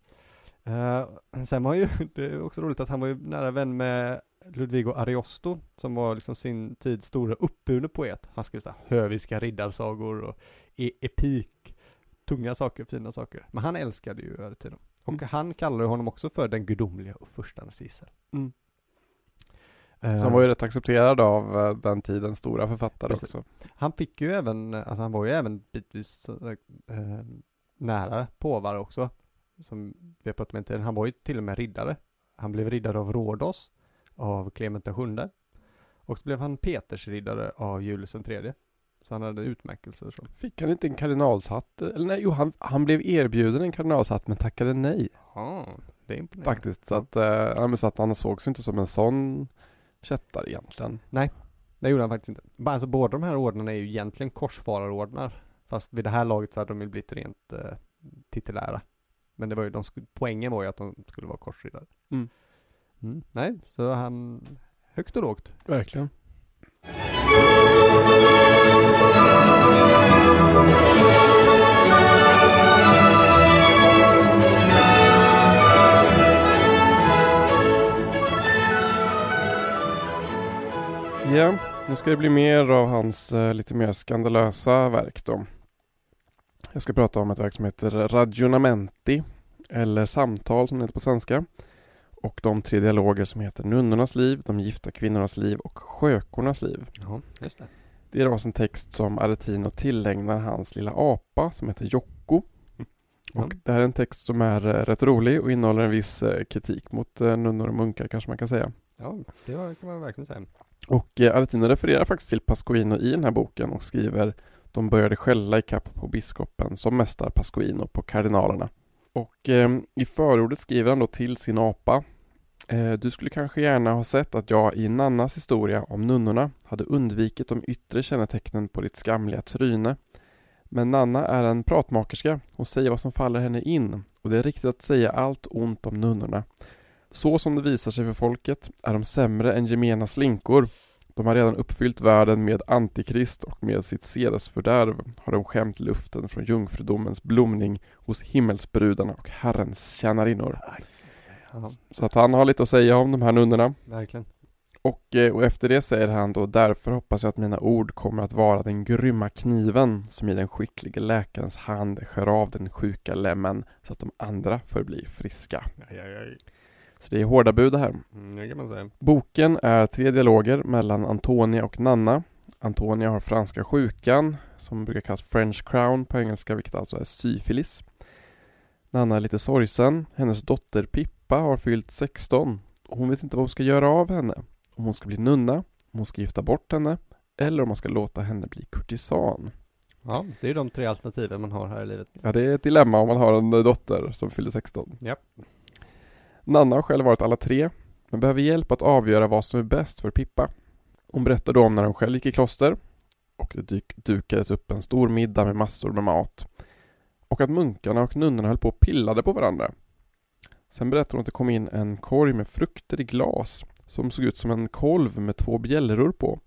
Eh, sen var ju, det är också roligt att han var ju nära vän med Ludvigo Ariosto, som var liksom sin tids stora uppburne poet. Han skrev såhär höviska riddarsagor och e epik, tunga saker, fina saker. Men han älskade ju Aretino. Och Mm. han kallade honom också för den gudomliga och första Narcisser. Mm. Eh, Så han var ju rätt accepterad av eh, den tidens stora författare Precis. också. Han fick ju även, alltså han var ju även bitvis eh, nära påvar också. Som vi har pratat med tidigare. Han var ju till och med riddare. Han blev riddare av Rhodos, av Clement VII. Och så blev han Petersriddare av Julius III. Så han hade utmärkelser så. Fick han inte en kardinalshatt? Eller nej, jo han, han blev erbjuden en kardinalshatt men tackade nej Ja, det är imponerande. faktiskt. Så att, eh, så att han sågs inte som en sån kättare egentligen. Det gjorde han faktiskt inte. Alltså båda de här ordnarna är ju egentligen korsfararordnar. Fast vid det här laget så hade de ju blivit rent eh, titulära. Men det var ju, de, sk- poängen var ju att de skulle vara korsriddare. Mm. Mm, nej, så han, högt och lågt. Verkligen. Ja, nu ska det bli mer av hans eh, lite mer skandalösa verk då. Jag ska prata om ett verk som heter Ragionamenti, eller Samtal som det heter på svenska. Och de tre dialoger som heter Nunnornas liv, De gifta kvinnornas liv och Sjökornas liv. Ja, just det. Det är då en text som Aretino tillägnar hans lilla apa som heter Jocko. Ja. Och det här är en text som är eh, rätt rolig och innehåller en viss eh, kritik mot eh, nunnor och munkar kanske man kan säga. Ja, det kan man verkligen säga. Och Aretino refererar faktiskt till Pasquino i den här boken och skriver De började skälla i kapp på biskopen som mästar Pasquino på kardinalerna. Och eh, i förordet skriver han då till sin apa eh, Du skulle kanske gärna ha sett att jag i Nannas historia om nunnorna hade undvikit de yttre kännetecknen på ditt skamliga tryne. Men Nanna är en pratmakerska hon säger vad som faller henne in och det är riktigt att säga allt ont om nunnorna. Så som det visar sig för folket är de sämre än gemena slinkor. De har redan uppfyllt världen med antikrist och med sitt sedesfördärv har de skämt luften från jungfrudomens blomning hos himmelsbrudarna och Herrens tjänarinnor. Så att han har lite att säga om de här nunnorna. verkligen. Och, eh, och efter det säger han då därför hoppas jag att mina ord kommer att vara den grymma kniven som i den skicklige läkarens hand skär av den sjuka lämmen så att de andra förblir friska. Aj, aj, aj. Så det är hårda bud det här. Mm, det man säga. Boken är tre dialoger mellan Antonia och Nanna. Antonia har franska sjukan, som brukar kallas French crown på engelska, vilket alltså är syfilis. Nanna är lite sorgsen. Hennes dotter Pippa har fyllt 16 och hon vet inte vad hon ska göra av henne. Om hon ska bli nunna, om hon ska gifta bort henne eller om man ska låta henne bli kurtisan. Ja, det är de tre alternativen man har här i livet. Ja, det är ett dilemma om man har en dotter som fyller 16. Ja. Nanna har själv varit alla tre, men behöver hjälp att avgöra vad som är bäst för Pippa. Hon berättar då om när hon själv gick i kloster och det dyk, dukades upp en stor middag med massor med mat. Och att munkarna och nunnorna höll på och pillade på varandra. Sen berättar hon att det kom in en korg med frukter i glas som såg ut som en kolv med två bjällror på.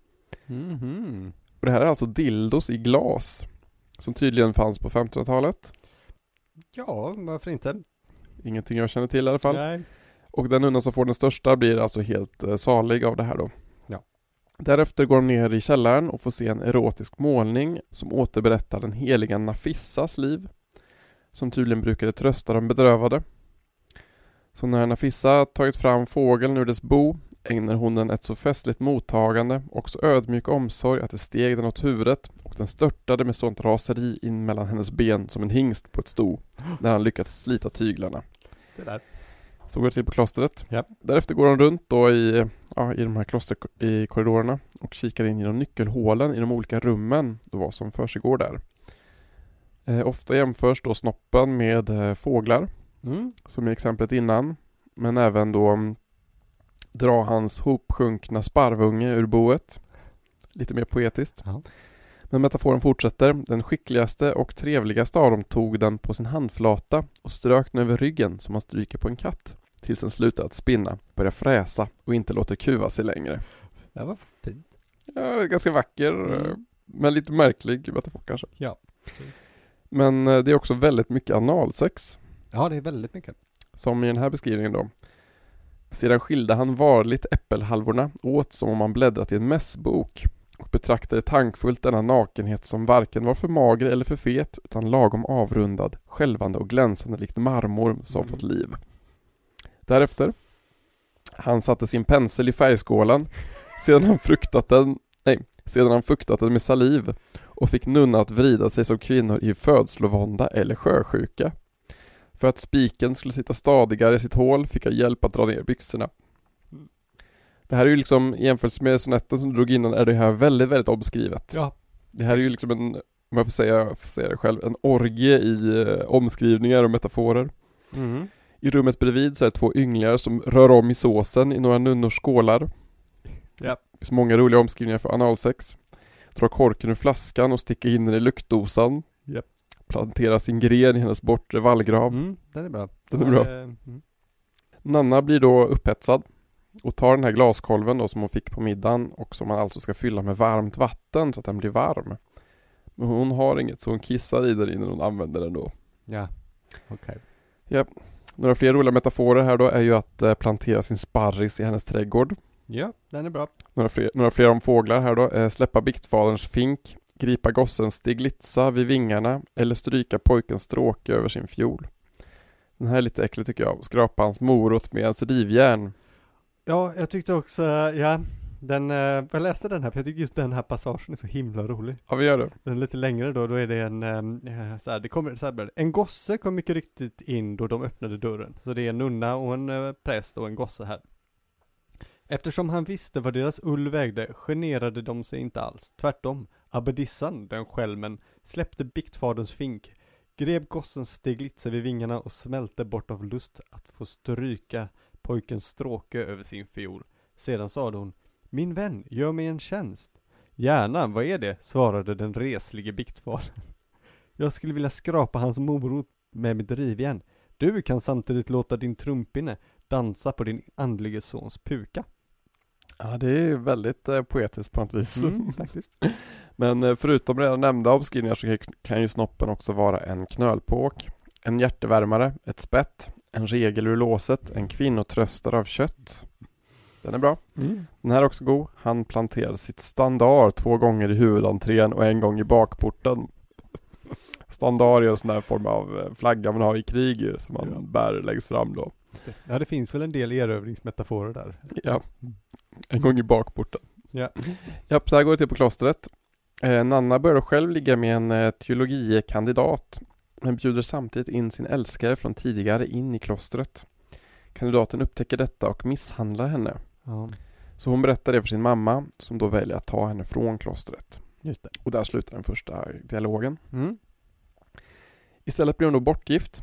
Mhm. Och det här är alltså dildos i glas som tydligen fanns på 1500-talet. Ja, varför inte? Ingenting jag känner till i alla fall. Nej. Och den nunna som får den största blir alltså helt eh, salig av det här då. Ja. Därefter går de ner i källaren och får se en erotisk målning som återberättar den heliga Nafissas liv. Som tydligen brukade trösta de bedrövade. Så när Nafissa tagit fram fågeln ur dess bo ägnar hon den ett så festligt mottagande och så ödmjuk omsorg att det steg den åt huvudet och den störtade med sånt raseri in mellan hennes ben som en hingst på ett sto när han lyckats slita tyglarna. Där. Så går det till på klostret. Ja. Därefter går de runt då i, ja, i de här kloster i korridorerna och kikar in genom nyckelhålen i de olika rummen och vad som försiggår där. Eh, ofta jämförs då snoppen med eh, fåglar, Mm. som i exemplet innan, men även då mm, dra hans hopsjunkna sparvunge ur boet. Lite mer poetiskt. Ja. Men metaforen fortsätter. Den skickligaste och trevligaste av dem tog den på sin handflata och strök den över ryggen som man stryker på en katt. Tills den slutar att spinna, börjar fräsa och inte låter kuva sig längre. Det var fint. Ja, ganska vacker, Mm. eh, men lite märklig metafor kanske. Ja. Men eh, det är också väldigt mycket analsex. Ja, det är väldigt mycket. Som i den här beskrivningen då. Sedan skilde han varligt äppelhalvorna åt som om han bläddrat i en mässbok och betraktade tankfullt denna nakenhet som varken var för mager eller för fet utan lagom avrundad, skälvande och glänsande likt marmor som Mm. fått liv. Därefter han satte sin pensel i färgskålen sedan han fruktat den, nej, sedan han fuktat den med saliv och fick nunna att vrida sig som kvinnor i födslovånda eller sjösjuka. För att spiken skulle sitta stadigare i sitt hål fick jag hjälp att dra ner byxorna. Det här är ju liksom, i jämförelse med sonetten som du drog innan, är det här väldigt, väldigt omskrivet. Ja. Det här är ju liksom en, om jag får säga, får säga det själv, en orgie i eh, omskrivningar och metaforer. Mm. I rummet bredvid så är det två ynglingar som rör om i såsen i några nunnors skålar. Ja. Det finns många roliga omskrivningar för analsex. Dra korken ur flaskan och sticka in den i luktdosan. Plantera sin gren i hennes bortre vallgrav. Mm, den är bra. Den är bra. eh, mm. Nanna blir då upphetsad och tar den här glaskolven då som hon fick på middagen och som man alltså ska fylla med varmt vatten så att den blir varm. Men hon har inget så hon kissar i den innan hon använder den då. Ja, okej. Några fler roliga metaforer här då är ju att eh, plantera sin sparris i hennes trädgård. Ja, den är bra. Några fler, några fler om fåglar här då. Eh, släppa biktfaderns fink, gripa gossens stiglitza vid vingarna eller stryka pojkens stråke över sin fiol. Den här är lite äcklig tycker jag. Skrapa hans morot med ens rivjärn. Ja, jag tyckte också, ja, den, eh, jag läste den här för jag tycker just den här passagen är så himla rolig. Ja, vi gör det. Den är lite längre då, då är det en, eh, så här, det kommer, så här en gosse kom mycket riktigt in då de öppnade dörren. Så det är en nunna och en eh, präst och en gosse här. Eftersom han visste vad deras ull vägde generade de sig inte alls. Tvärtom, abbedissan, den skälmen, släppte biktfaderns fink, grep gossens steglitsa vid vingarna och smälte bort av lust att få stryka pojkens stråke över sin fiol. Sedan sade hon, min vän, gör mig en tjänst. Gärna, vad är det? svarade den reslige biktfadern. Jag skulle vilja skrapa hans morot med mitt rivjärn. Du kan samtidigt låta din trumpinne dansa på din andlige sons puka. Ja, det är väldigt eh, poetiskt på något vis. Mm, faktiskt. Men eh, förutom redan nämnda omskrivningar så kan- ju snoppen också vara en knölpåk, en hjärtevärmare, ett spett, en regel ur låset, en kvinnotröstare av kött. Den är bra. Mm. Den här är också god. Han planterade sitt standard två gånger i huvudentrén och en gång i bakporten. Standard är en sån där form av eh, flagga man har i krig som man Ja. bär längst fram då. Ja, det finns väl en del erövringsmetaforer där. Ja, en gång i bakporten. Ja. Ja, så här går det till på klostret. Eh, Nanna börjar själv ligga med en eh, teologiekandidat men bjuder samtidigt in sin älskare från tidigare in i klostret. Kandidaten upptäcker detta och misshandlar henne. Ja, Så hon berättar det för sin mamma som då väljer att ta henne från klostret. Och där slutar den första dialogen. Mm. Istället blir hon då bortgift.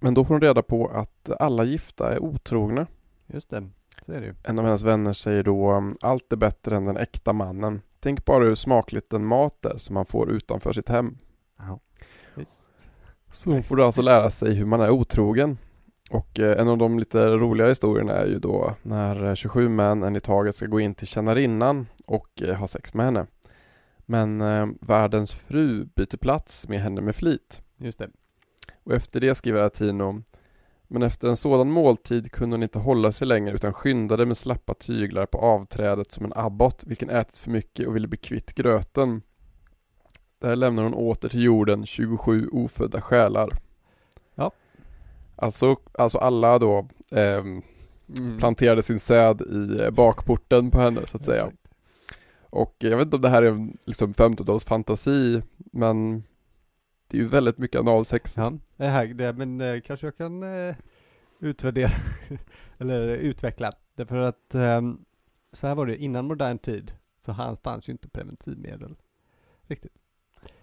Men då får hon reda på att alla gifta är otrogna. Just det, så är det ju. En av hennes vänner säger då allt är bättre än den äkta mannen. Tänk bara hur smakligt den mat är som man får utanför sitt hem. Ja, visst. Så hon får då alltså lära sig hur man är otrogen. Och eh, en av de lite roligare historierna är ju då när eh, 27 män en i taget ska gå in till tjänarinnan och eh, ha sex med henne. Men eh, världens fru byter plats med henne med flit. Just det. Och efter det skriver Atino Men efter en sådan måltid kunde hon inte hålla sig längre utan skyndade med slappa tyglar på avträdet som en abbot vilken ätit för mycket och ville bli kvitt gröten. Där lämnar hon åter till jorden 27 ofödda själar. Ja. Alltså, alltså alla då ehm, Mm. planterade sin säd i eh, bakporten på henne så att säga. Och eh, jag vet inte om det här är liksom 50-tals fantasi men det är ju väldigt mycket analsex. Ja, det här, det, men eh, kanske jag kan eh, utvärdera, eller utveckla. Därför att ehm, så här var det, innan modern tid så han- fanns ju inte preventivmedel. Riktigt.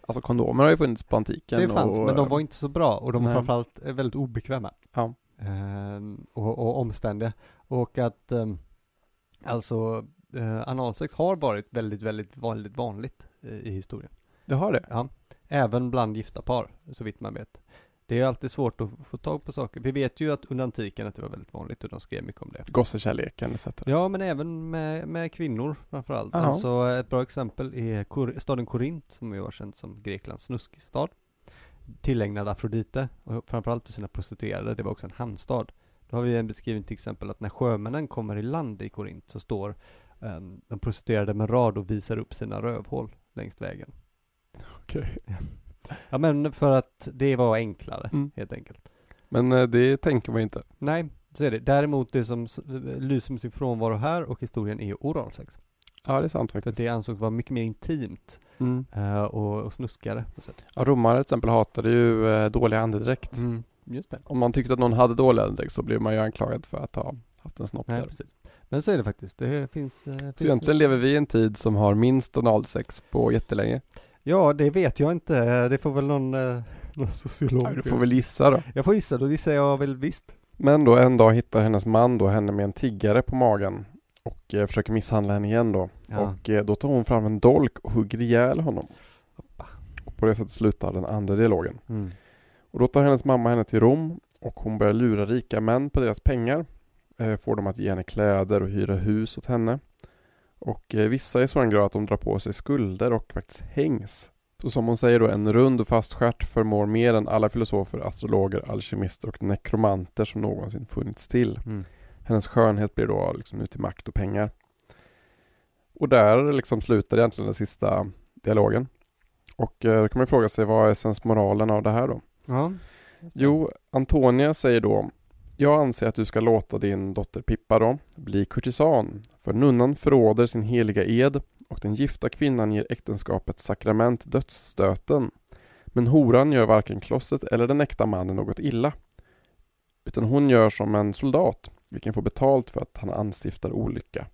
Alltså kondomer har ju funnits på antiken. Det fanns, och, men de var inte så bra och de var Nej. framförallt eh, väldigt obekväma. Ja. Ehm, och, och omständiga. Och att ehm, alltså eh, analsex har varit väldigt, väldigt, väldigt vanligt eh, i historien. Det har det? Ja, även bland gifta par, så vitt man vet. Det är alltid svårt att få tag på saker. Vi vet ju att under antiken att det var väldigt vanligt och de skrev mycket om det. Gossekärleken etc. Ja, men även med, med kvinnor framförallt. Ja. Alltså ett bra exempel är Kor- staden Korint som ju var känd som Greklands snuskig stad. tillägnad Afrodite, och framförallt för sina prostituerade, det var också en hamnstad. Då har vi en beskrivning till exempel att när sjömännen kommer i land i Korint så står um, de prostituerade med rad och visar upp sina rövhål längs vägen. Okej. Ja men för att det var enklare, Mm. helt enkelt. Men eh, det tänker man ju inte. Nej, så är det. Däremot det som s- lyser med sin frånvaro här och historien är ju oralsex. Ja, det är sant För faktiskt. det ansågs vara mycket mer intimt Mm. eh, och, och på sätt. Ja, romare till exempel hatade ju eh, dålig andedräkt. Mm. Just det. Om man tyckte att någon hade dålig andedräkt så blev man ju anklagad för att ha haft en snopp Nej, där. precis. Men så är det faktiskt. Det finns... eh, Så finns egentligen lever vi i en tid som har minst analsex på jättelänge. Ja, det vet jag inte. Det får väl någon, eh, någon sociolog. Du får väl gissa då. Jag får gissa, då gissar jag väl visst. Men då en dag hittar hennes man då henne med en tiggare på magen och eh, försöker misshandla henne igen då. Ja. Och eh, då tar hon fram en dolk och hugger ihjäl honom. Och på det sättet slutar den andra dialogen. Mm. Och då tar hennes mamma henne till Rom och hon börjar lura rika män på deras pengar. Eh, får dem att ge henne kläder och hyra hus åt henne. Och eh, vissa är så en grad att de drar på sig skulder och faktiskt hängs. Så som hon säger då, en rund och fast stjärt förmår mer än alla filosofer, astrologer, alkemister och nekromanter som någonsin funnits till. Mm. Hennes skönhet blir då liksom ut i makt och pengar. Och där liksom slutar egentligen den sista dialogen. Och eh, då kan man fråga sig vad är sensmoralen av det här då? Ja. Jo, Antonia säger då jag anser att du ska låta din dotter Pippa då bli kurtisan för nunnan förråder sin heliga ed och den gifta kvinnan ger äktenskapets sakrament dödsstöten. Men horan gör varken klostret eller den äkta mannen något illa. Utan hon gör som en soldat, vilken får betalt för att han anstiftar olycka.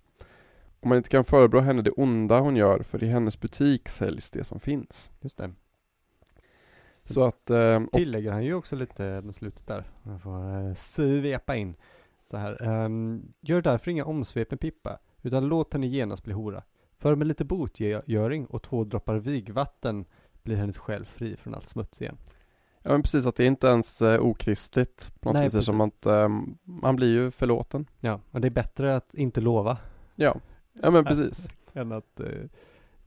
Om man inte kan förebrå henne det onda hon gör, för i hennes butik säljs det som finns. Just det. Så att... Eh, Tillägger han ju också lite med slutet där. Man får eh, svepa in. Så här. ehm, gör därför inga omsvep med Pippa, utan låt henne genast bli hora. För med lite botgöring och två droppar vigvatten blir hennes själ fri från allt smuts igen. Ja men precis, att det är inte ens eh, okristligt på något Nej, vis som att eh, man blir ju förlåten. Ja, och det är bättre att inte lova Ja, ja men precis. än att eh,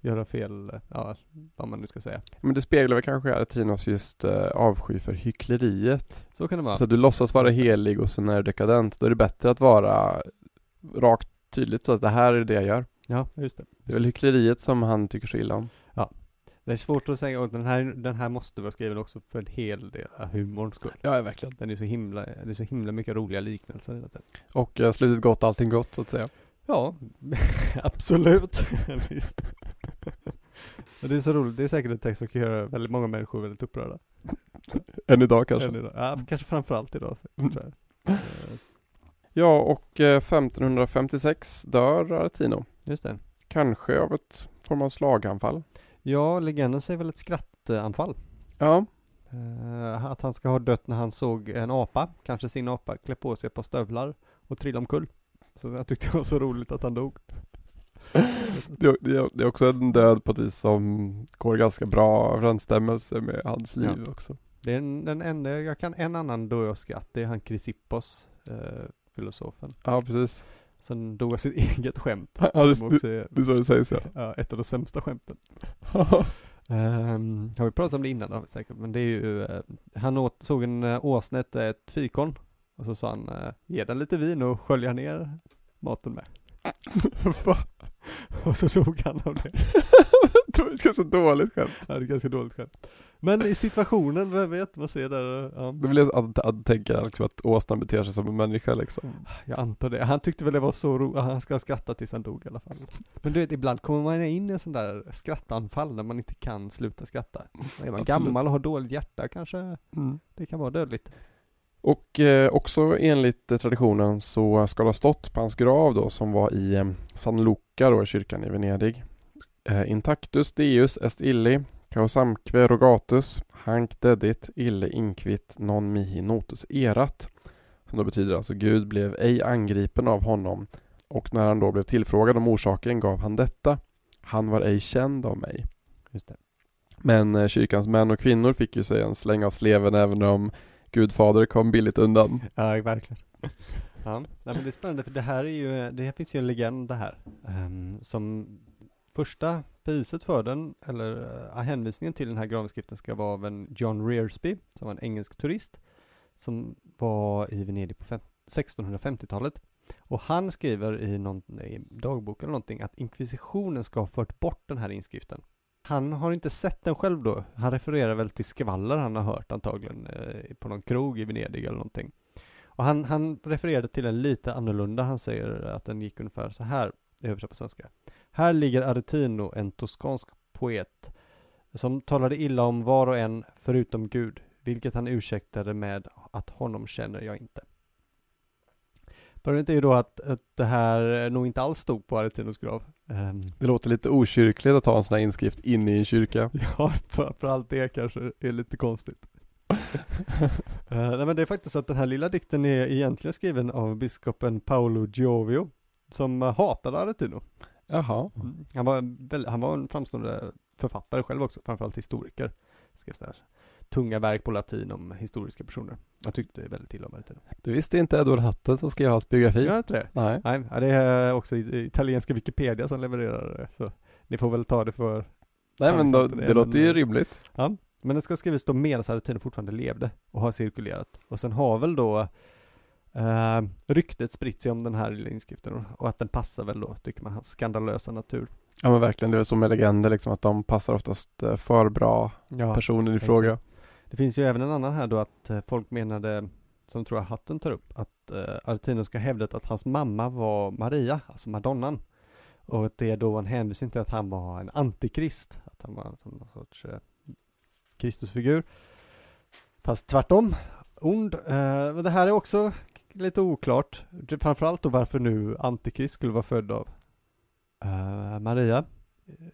göra fel, ja, vad man nu ska säga. Men det speglar väl kanske Aretinos just eh, avsky för hyckleriet. Så kan det vara. Så att du låtsas vara helig och sen är du dekadent. Då är det bättre att vara rakt tydligt så att det här är det jag gör. Ja, just det. Det är väl hyckleriet som han tycker så illa om. Det är svårt att säga, och den här, den här måste vara skriven också för en hel del av humorns skull. Ja, verkligen. Den är så himla, det är så himla mycket roliga liknelser hela tiden. Och eh, slutet gott, allting gott så att säga. Ja, absolut. Visst. Det är så roligt, det är säkert en text som kan göra väldigt många människor väldigt upprörda. Än idag kanske. Än idag. Ja, kanske framförallt idag. Mm. Tror jag. Eh, Ja, och eh, 1556 dör Aretino. Just det. Kanske av ett form av slaganfall. Ja, legenden säger väl ett skrattanfall. Ja, Eh, att han ska ha dött när han såg en apa, kanske sin apa, klä på sig ett par stövlar och trilla omkull. Så jag tyckte det var så roligt att han dog. Det, det, det är också en död på vis som går ganska bra överensstämmelse med hans liv också. Det är den, den enda, jag kan en annan dö av skratt, det är han Chrysippos, eh, filosofen. Ja, precis. Som dog av sitt eget skämt. Ja, det, som det, också är det är så det sägs ja. ja, ett av de sämsta skämten. Ehm, har vi pratat om det innan? Det vi säkert, men det är ju, eh, han åt, såg en uh, åsna äta ett fikon och så sa han, uh, ge den lite vin och skölja ner maten med. och så dog han av det. det var ett ganska dåligt skämt. Ja, det är ganska dåligt skämt. Men i situationen, vem vet, man ser där, ja. Det jag att, att tänka liksom att åsnan beter sig som en människa liksom. Jag antar det. Han tyckte väl det var så roligt, han ska skratta tills han dog i alla fall. Men du vet, ibland kommer man in i en sån där skrattanfall när man inte kan sluta skratta. Är man Absolut. gammal och har dåligt hjärta kanske Mm. det kan vara dödligt. Och eh, också enligt eh, traditionen så ska det ha stått på hans grav då som var i eh, San Luca då i kyrkan i Venedig. Intactus Deus est illi, causamque rogatus, hanc dedit ille inquit non mihi notus erat. Som då betyder alltså Gud blev ej angripen av honom och när han då blev tillfrågad om orsaken gav han detta. Han var ej känd av mig. Men kyrkans män och kvinnor fick ju sig en släng av sleven även om Gudfader kom billigt undan. Ja, verkligen. Ja, nej, men det är spännande för det här är ju, det här finns ju en legend det här. um, som första priset för den, eller uh, hänvisningen till den här gravskriften ska vara av en John Rearsby, som var en engelsk turist, som var i Venedig på 1650-talet. Och han skriver i någon i dagbok eller någonting att inkvisitionen ska ha fört bort den här inskriften. Han har inte sett den själv då. Han refererar väl till skvaller han har hört antagligen eh, på någon krog i Venedig eller någonting. Och han, han refererade till den lite annorlunda. Han säger att den gick ungefär så här, översatt på svenska. Här ligger Aretino, en toskansk poet, som talade illa om var och en förutom Gud, vilket han ursäktade med att honom känner jag inte. Problemet är ju då att, att det här nog inte alls stod på Aretinos grav. Um, det låter lite okyrkligt att ha en sån här inskrift inne i en kyrka. Ja, för allt det kanske är lite konstigt. uh, nej, men det är faktiskt så att den här lilla dikten är egentligen skriven av biskopen Paolo Giovio, som hatade Aretino. Jaha. Mm. Han, var han var en framstående författare själv också, framförallt historiker. Skrev så här tunga verk på latin om historiska personer. Jag tyckte väldigt illa om Aretino. Du visste inte Edward Hatten som skrev hans biografi? Gör inte det? Nej. Nej, det är också italienska Wikipedia som levererar det. Så ni får väl ta det för Nej men då, det, det låter ju rimligt. Ja, men den ska skrivas då medan Aretino fortfarande levde och har cirkulerat. Och sen har väl då eh, ryktet spritt sig om den här lilla inskriften och att den passar väl då, tycker man, hans skandalösa natur. Ja men verkligen, det är så med legender liksom att de passar oftast eh, för bra ja, personen i fråga. Det finns ju även en annan här då att eh, folk menade, som tror jag Hatten tar upp, att eh, Artino ska hävdat att hans mamma var Maria, alltså Madonnan. Och att det är då en hänvisning till att han var en antikrist, att han var någon sorts eh, Kristusfigur. Fast tvärtom, ond. Eh, men det här är också lite oklart, framförallt då varför nu antikrist skulle vara född av eh, Maria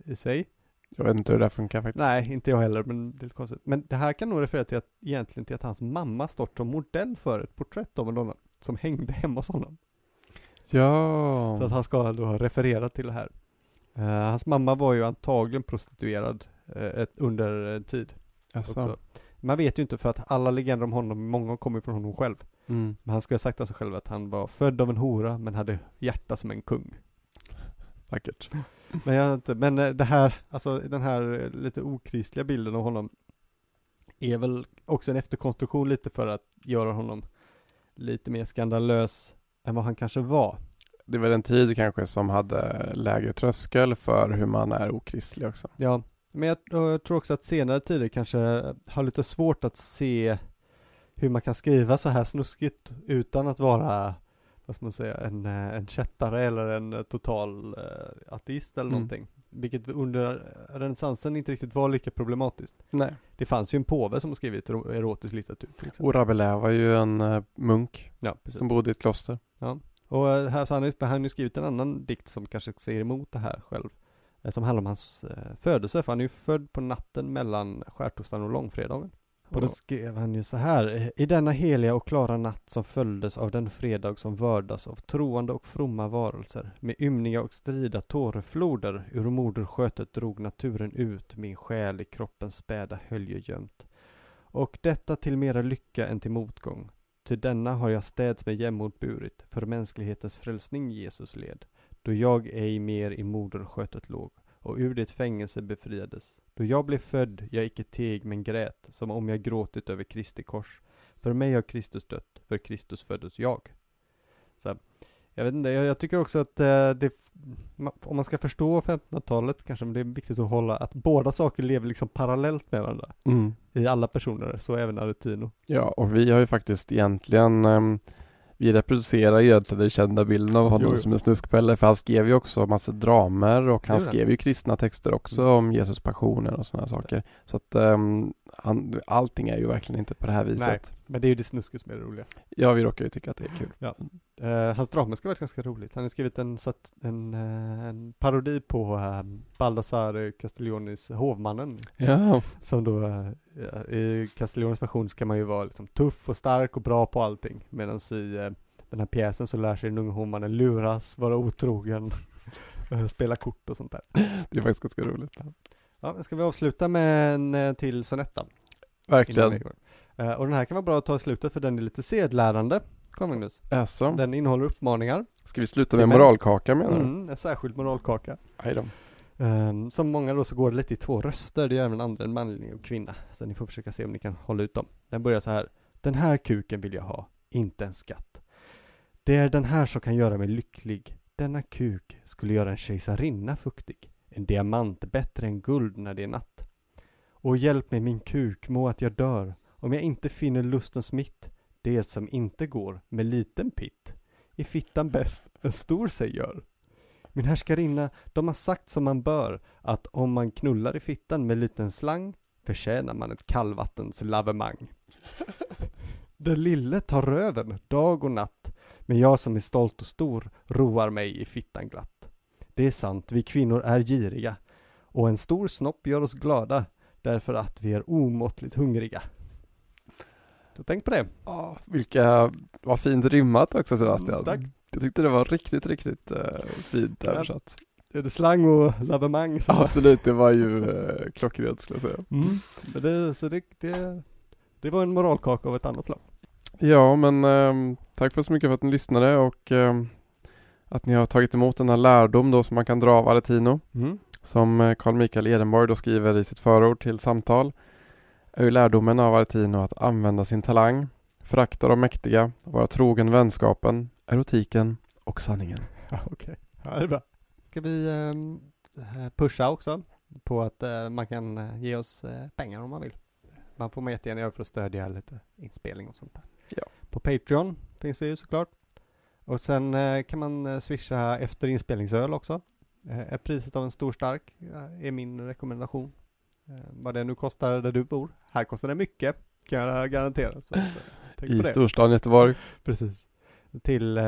i sig. Jag vet inte hur det där funkar faktiskt. Nej, inte jag heller, men det är lite konstigt. Men det här kan nog referera till att, egentligen till att hans mamma stått som modell för ett porträtt av Madonna, som hängde hemma hos honom. Ja. Så att han ska då ha refererat till det här. Uh, hans mamma var ju antagligen prostituerad uh, ett, under en tid. Också. Man vet ju inte för att alla legender om honom, många kommer från honom själv. Mm. Men han ska ha sagt av sig själv att han var född av en hora men hade hjärta som en kung. Vackert. Men jag inte, men eh, det här, alltså den här lite okristliga bilden av honom är väl också en efterkonstruktion lite för att göra honom lite mer skandalös än vad han kanske var. Det väl en tid kanske som hade lägre tröskel för hur man är okristlig också. Ja, men jag, jag tror också att senare tider kanske har lite svårt att se hur man kan skriva så här snuskigt utan att vara vad ska man säga, en, eh, en kättare eller en eh, total uh, ateist eller mm. någonting. Vilket under renässansen inte riktigt var lika problematiskt. Nej. Det fanns ju en påve som skrivit erotisk litteratur till exempel. Och Rabelais var ju en uh, munk ja, som bodde i ett kloster. Ja, och uh, här så han har han ju skrivit en annan dikt som kanske säger emot det här själv. som handlar om hans födelse, för han är ju född på natten mellan skärtorsdagen och långfredagen. Och då skrev han ju så här. I denna heliga och klara natt som följdes av den fredag som vördas av troende och fromma varelser med ymniga och strida tårefloder ur moderskötet drog naturen ut min själ i kroppens späda hölje gömt. Och detta till mera lycka än till motgång. Ty denna har jag städs med jämnmod burit, för mänsklighetens frälsning Jesus led, då jag ej mer i moderskötet låg och ur det fängelse befriades. Då jag blev född, jag icke teg men grät, som om jag gråtit över Kristi kors. För mig har Kristus dött, för Kristus föddes jag. Så, jag vet inte, jag, jag tycker också att eh, det, om man ska förstå 1500-talet kanske det är viktigt att hålla att båda saker lever liksom parallellt med varandra. Mm. I alla personer, så även Aretino. Ja, och vi har ju faktiskt egentligen um vi reproducerar ju egentligen den kända bilden av honom jo, jo. som en snuskpelle för han skrev ju också massa dramer och han skrev ju kristna texter också mm. om Jesus passionen och sådana saker. Så att um, han, allting är ju verkligen inte på det här viset. Nej, men det är ju det snuskigt som är det roliga. Ja, vi råkar ju tycka att det är kul. Ja. Uh, hans dramer ska vara ganska roligt. Han har skrivit en, satt, en, uh, en parodi på uh, Baldassare Castiglionis Hovmannen. Ja. Som då, i Castiglionis version ska man ju vara liksom tuff och stark och bra på allting. Medan i den här pjäsen så lär sig den unge hovmannen luras, vara otrogen, spela kort och sånt där. Det är faktiskt ganska roligt. Ja, ska vi avsluta med en till sonetta? Verkligen. Uh, och den här kan vara bra att ta i slutet för den är lite sedlärande. Kom Magnus. Alltså. Den innehåller uppmaningar. Ska vi sluta med moralkaka menar du? Mm, en särskild moralkaka. Aj då. Um, som många då så går det lite i två röster, det gör även andra, en manlig och kvinna. Så ni får försöka se om ni kan hålla ut dem. Den börjar så här. Den här kuken vill jag ha, inte en skatt. Det är den här som kan göra mig lycklig. Denna kuk skulle göra en kejsarinna fuktig. En diamant bättre än guld när det är natt. Och hjälp mig min kuk, må att jag dör, om jag inte finner lustens mitt, det som inte går med liten pitt. I fittan bäst, en stor sig gör. Min härskarinna, de har sagt som man bör, att om man knullar i fittan med liten slang, förtjänar man ett kallvattens lavemang. Den lille tar röven dag och natt, men jag som är stolt och stor roar mig i fittan glatt. Det är sant, vi kvinnor är giriga, och en stor snopp gör oss glada, därför att vi är omåttligt hungriga. Så tänk på det. Ja, vilka, vad fint rimmat också Sebastian. Mm, tack. Jag tyckte det var riktigt, riktigt uh, fint översatt. Är det slang och lavemang? Så. Absolut, det var ju uh, klockrent skulle jag säga. Mm. Men det, så det, det, det var en moralkaka av ett annat slag. Ja, men um, tack för så mycket för att ni lyssnade och um, att ni har tagit emot denna lärdom då som man kan dra av Aretino. Mm. Som eh, Carl Michael Edenborg då skriver i sitt förord till samtal är ju lärdomen av Aretino att använda sin talang, förakta de mäktiga, vara trogen vänskapen, erotiken och sanningen. Ja, Okej, okay. ja, det är bra. Ska vi um, pusha också på att man kan ge oss pengar om man vill. Man får man jättegärna göra för att stödja lite inspelning och sånt där. Ja. På Patreon finns vi ju såklart. Och sen kan man swisha efter inspelningsöl också. Är priset av en stor stark är min rekommendation. Vad det nu kostar där du bor. Här kostar det mycket, kan jag garantera. Så, I storstan Göteborg. Precis till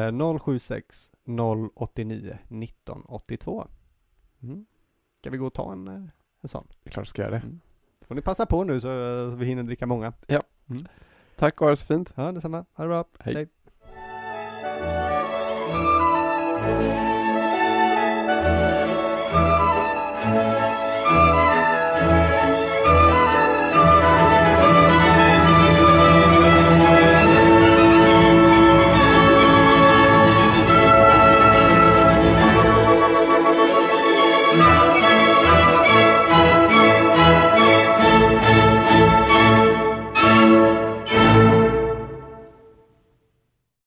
076 089 1982. Mm. Ska vi gå och ta en, eh, en sån? Det är klart ska göra det. Mm. får ni passa på nu så, så vi hinner dricka många. Ja. Mm. Tack och ha det så fint. Ja, detsamma. Ha det bra. Hej. Hej. Bye.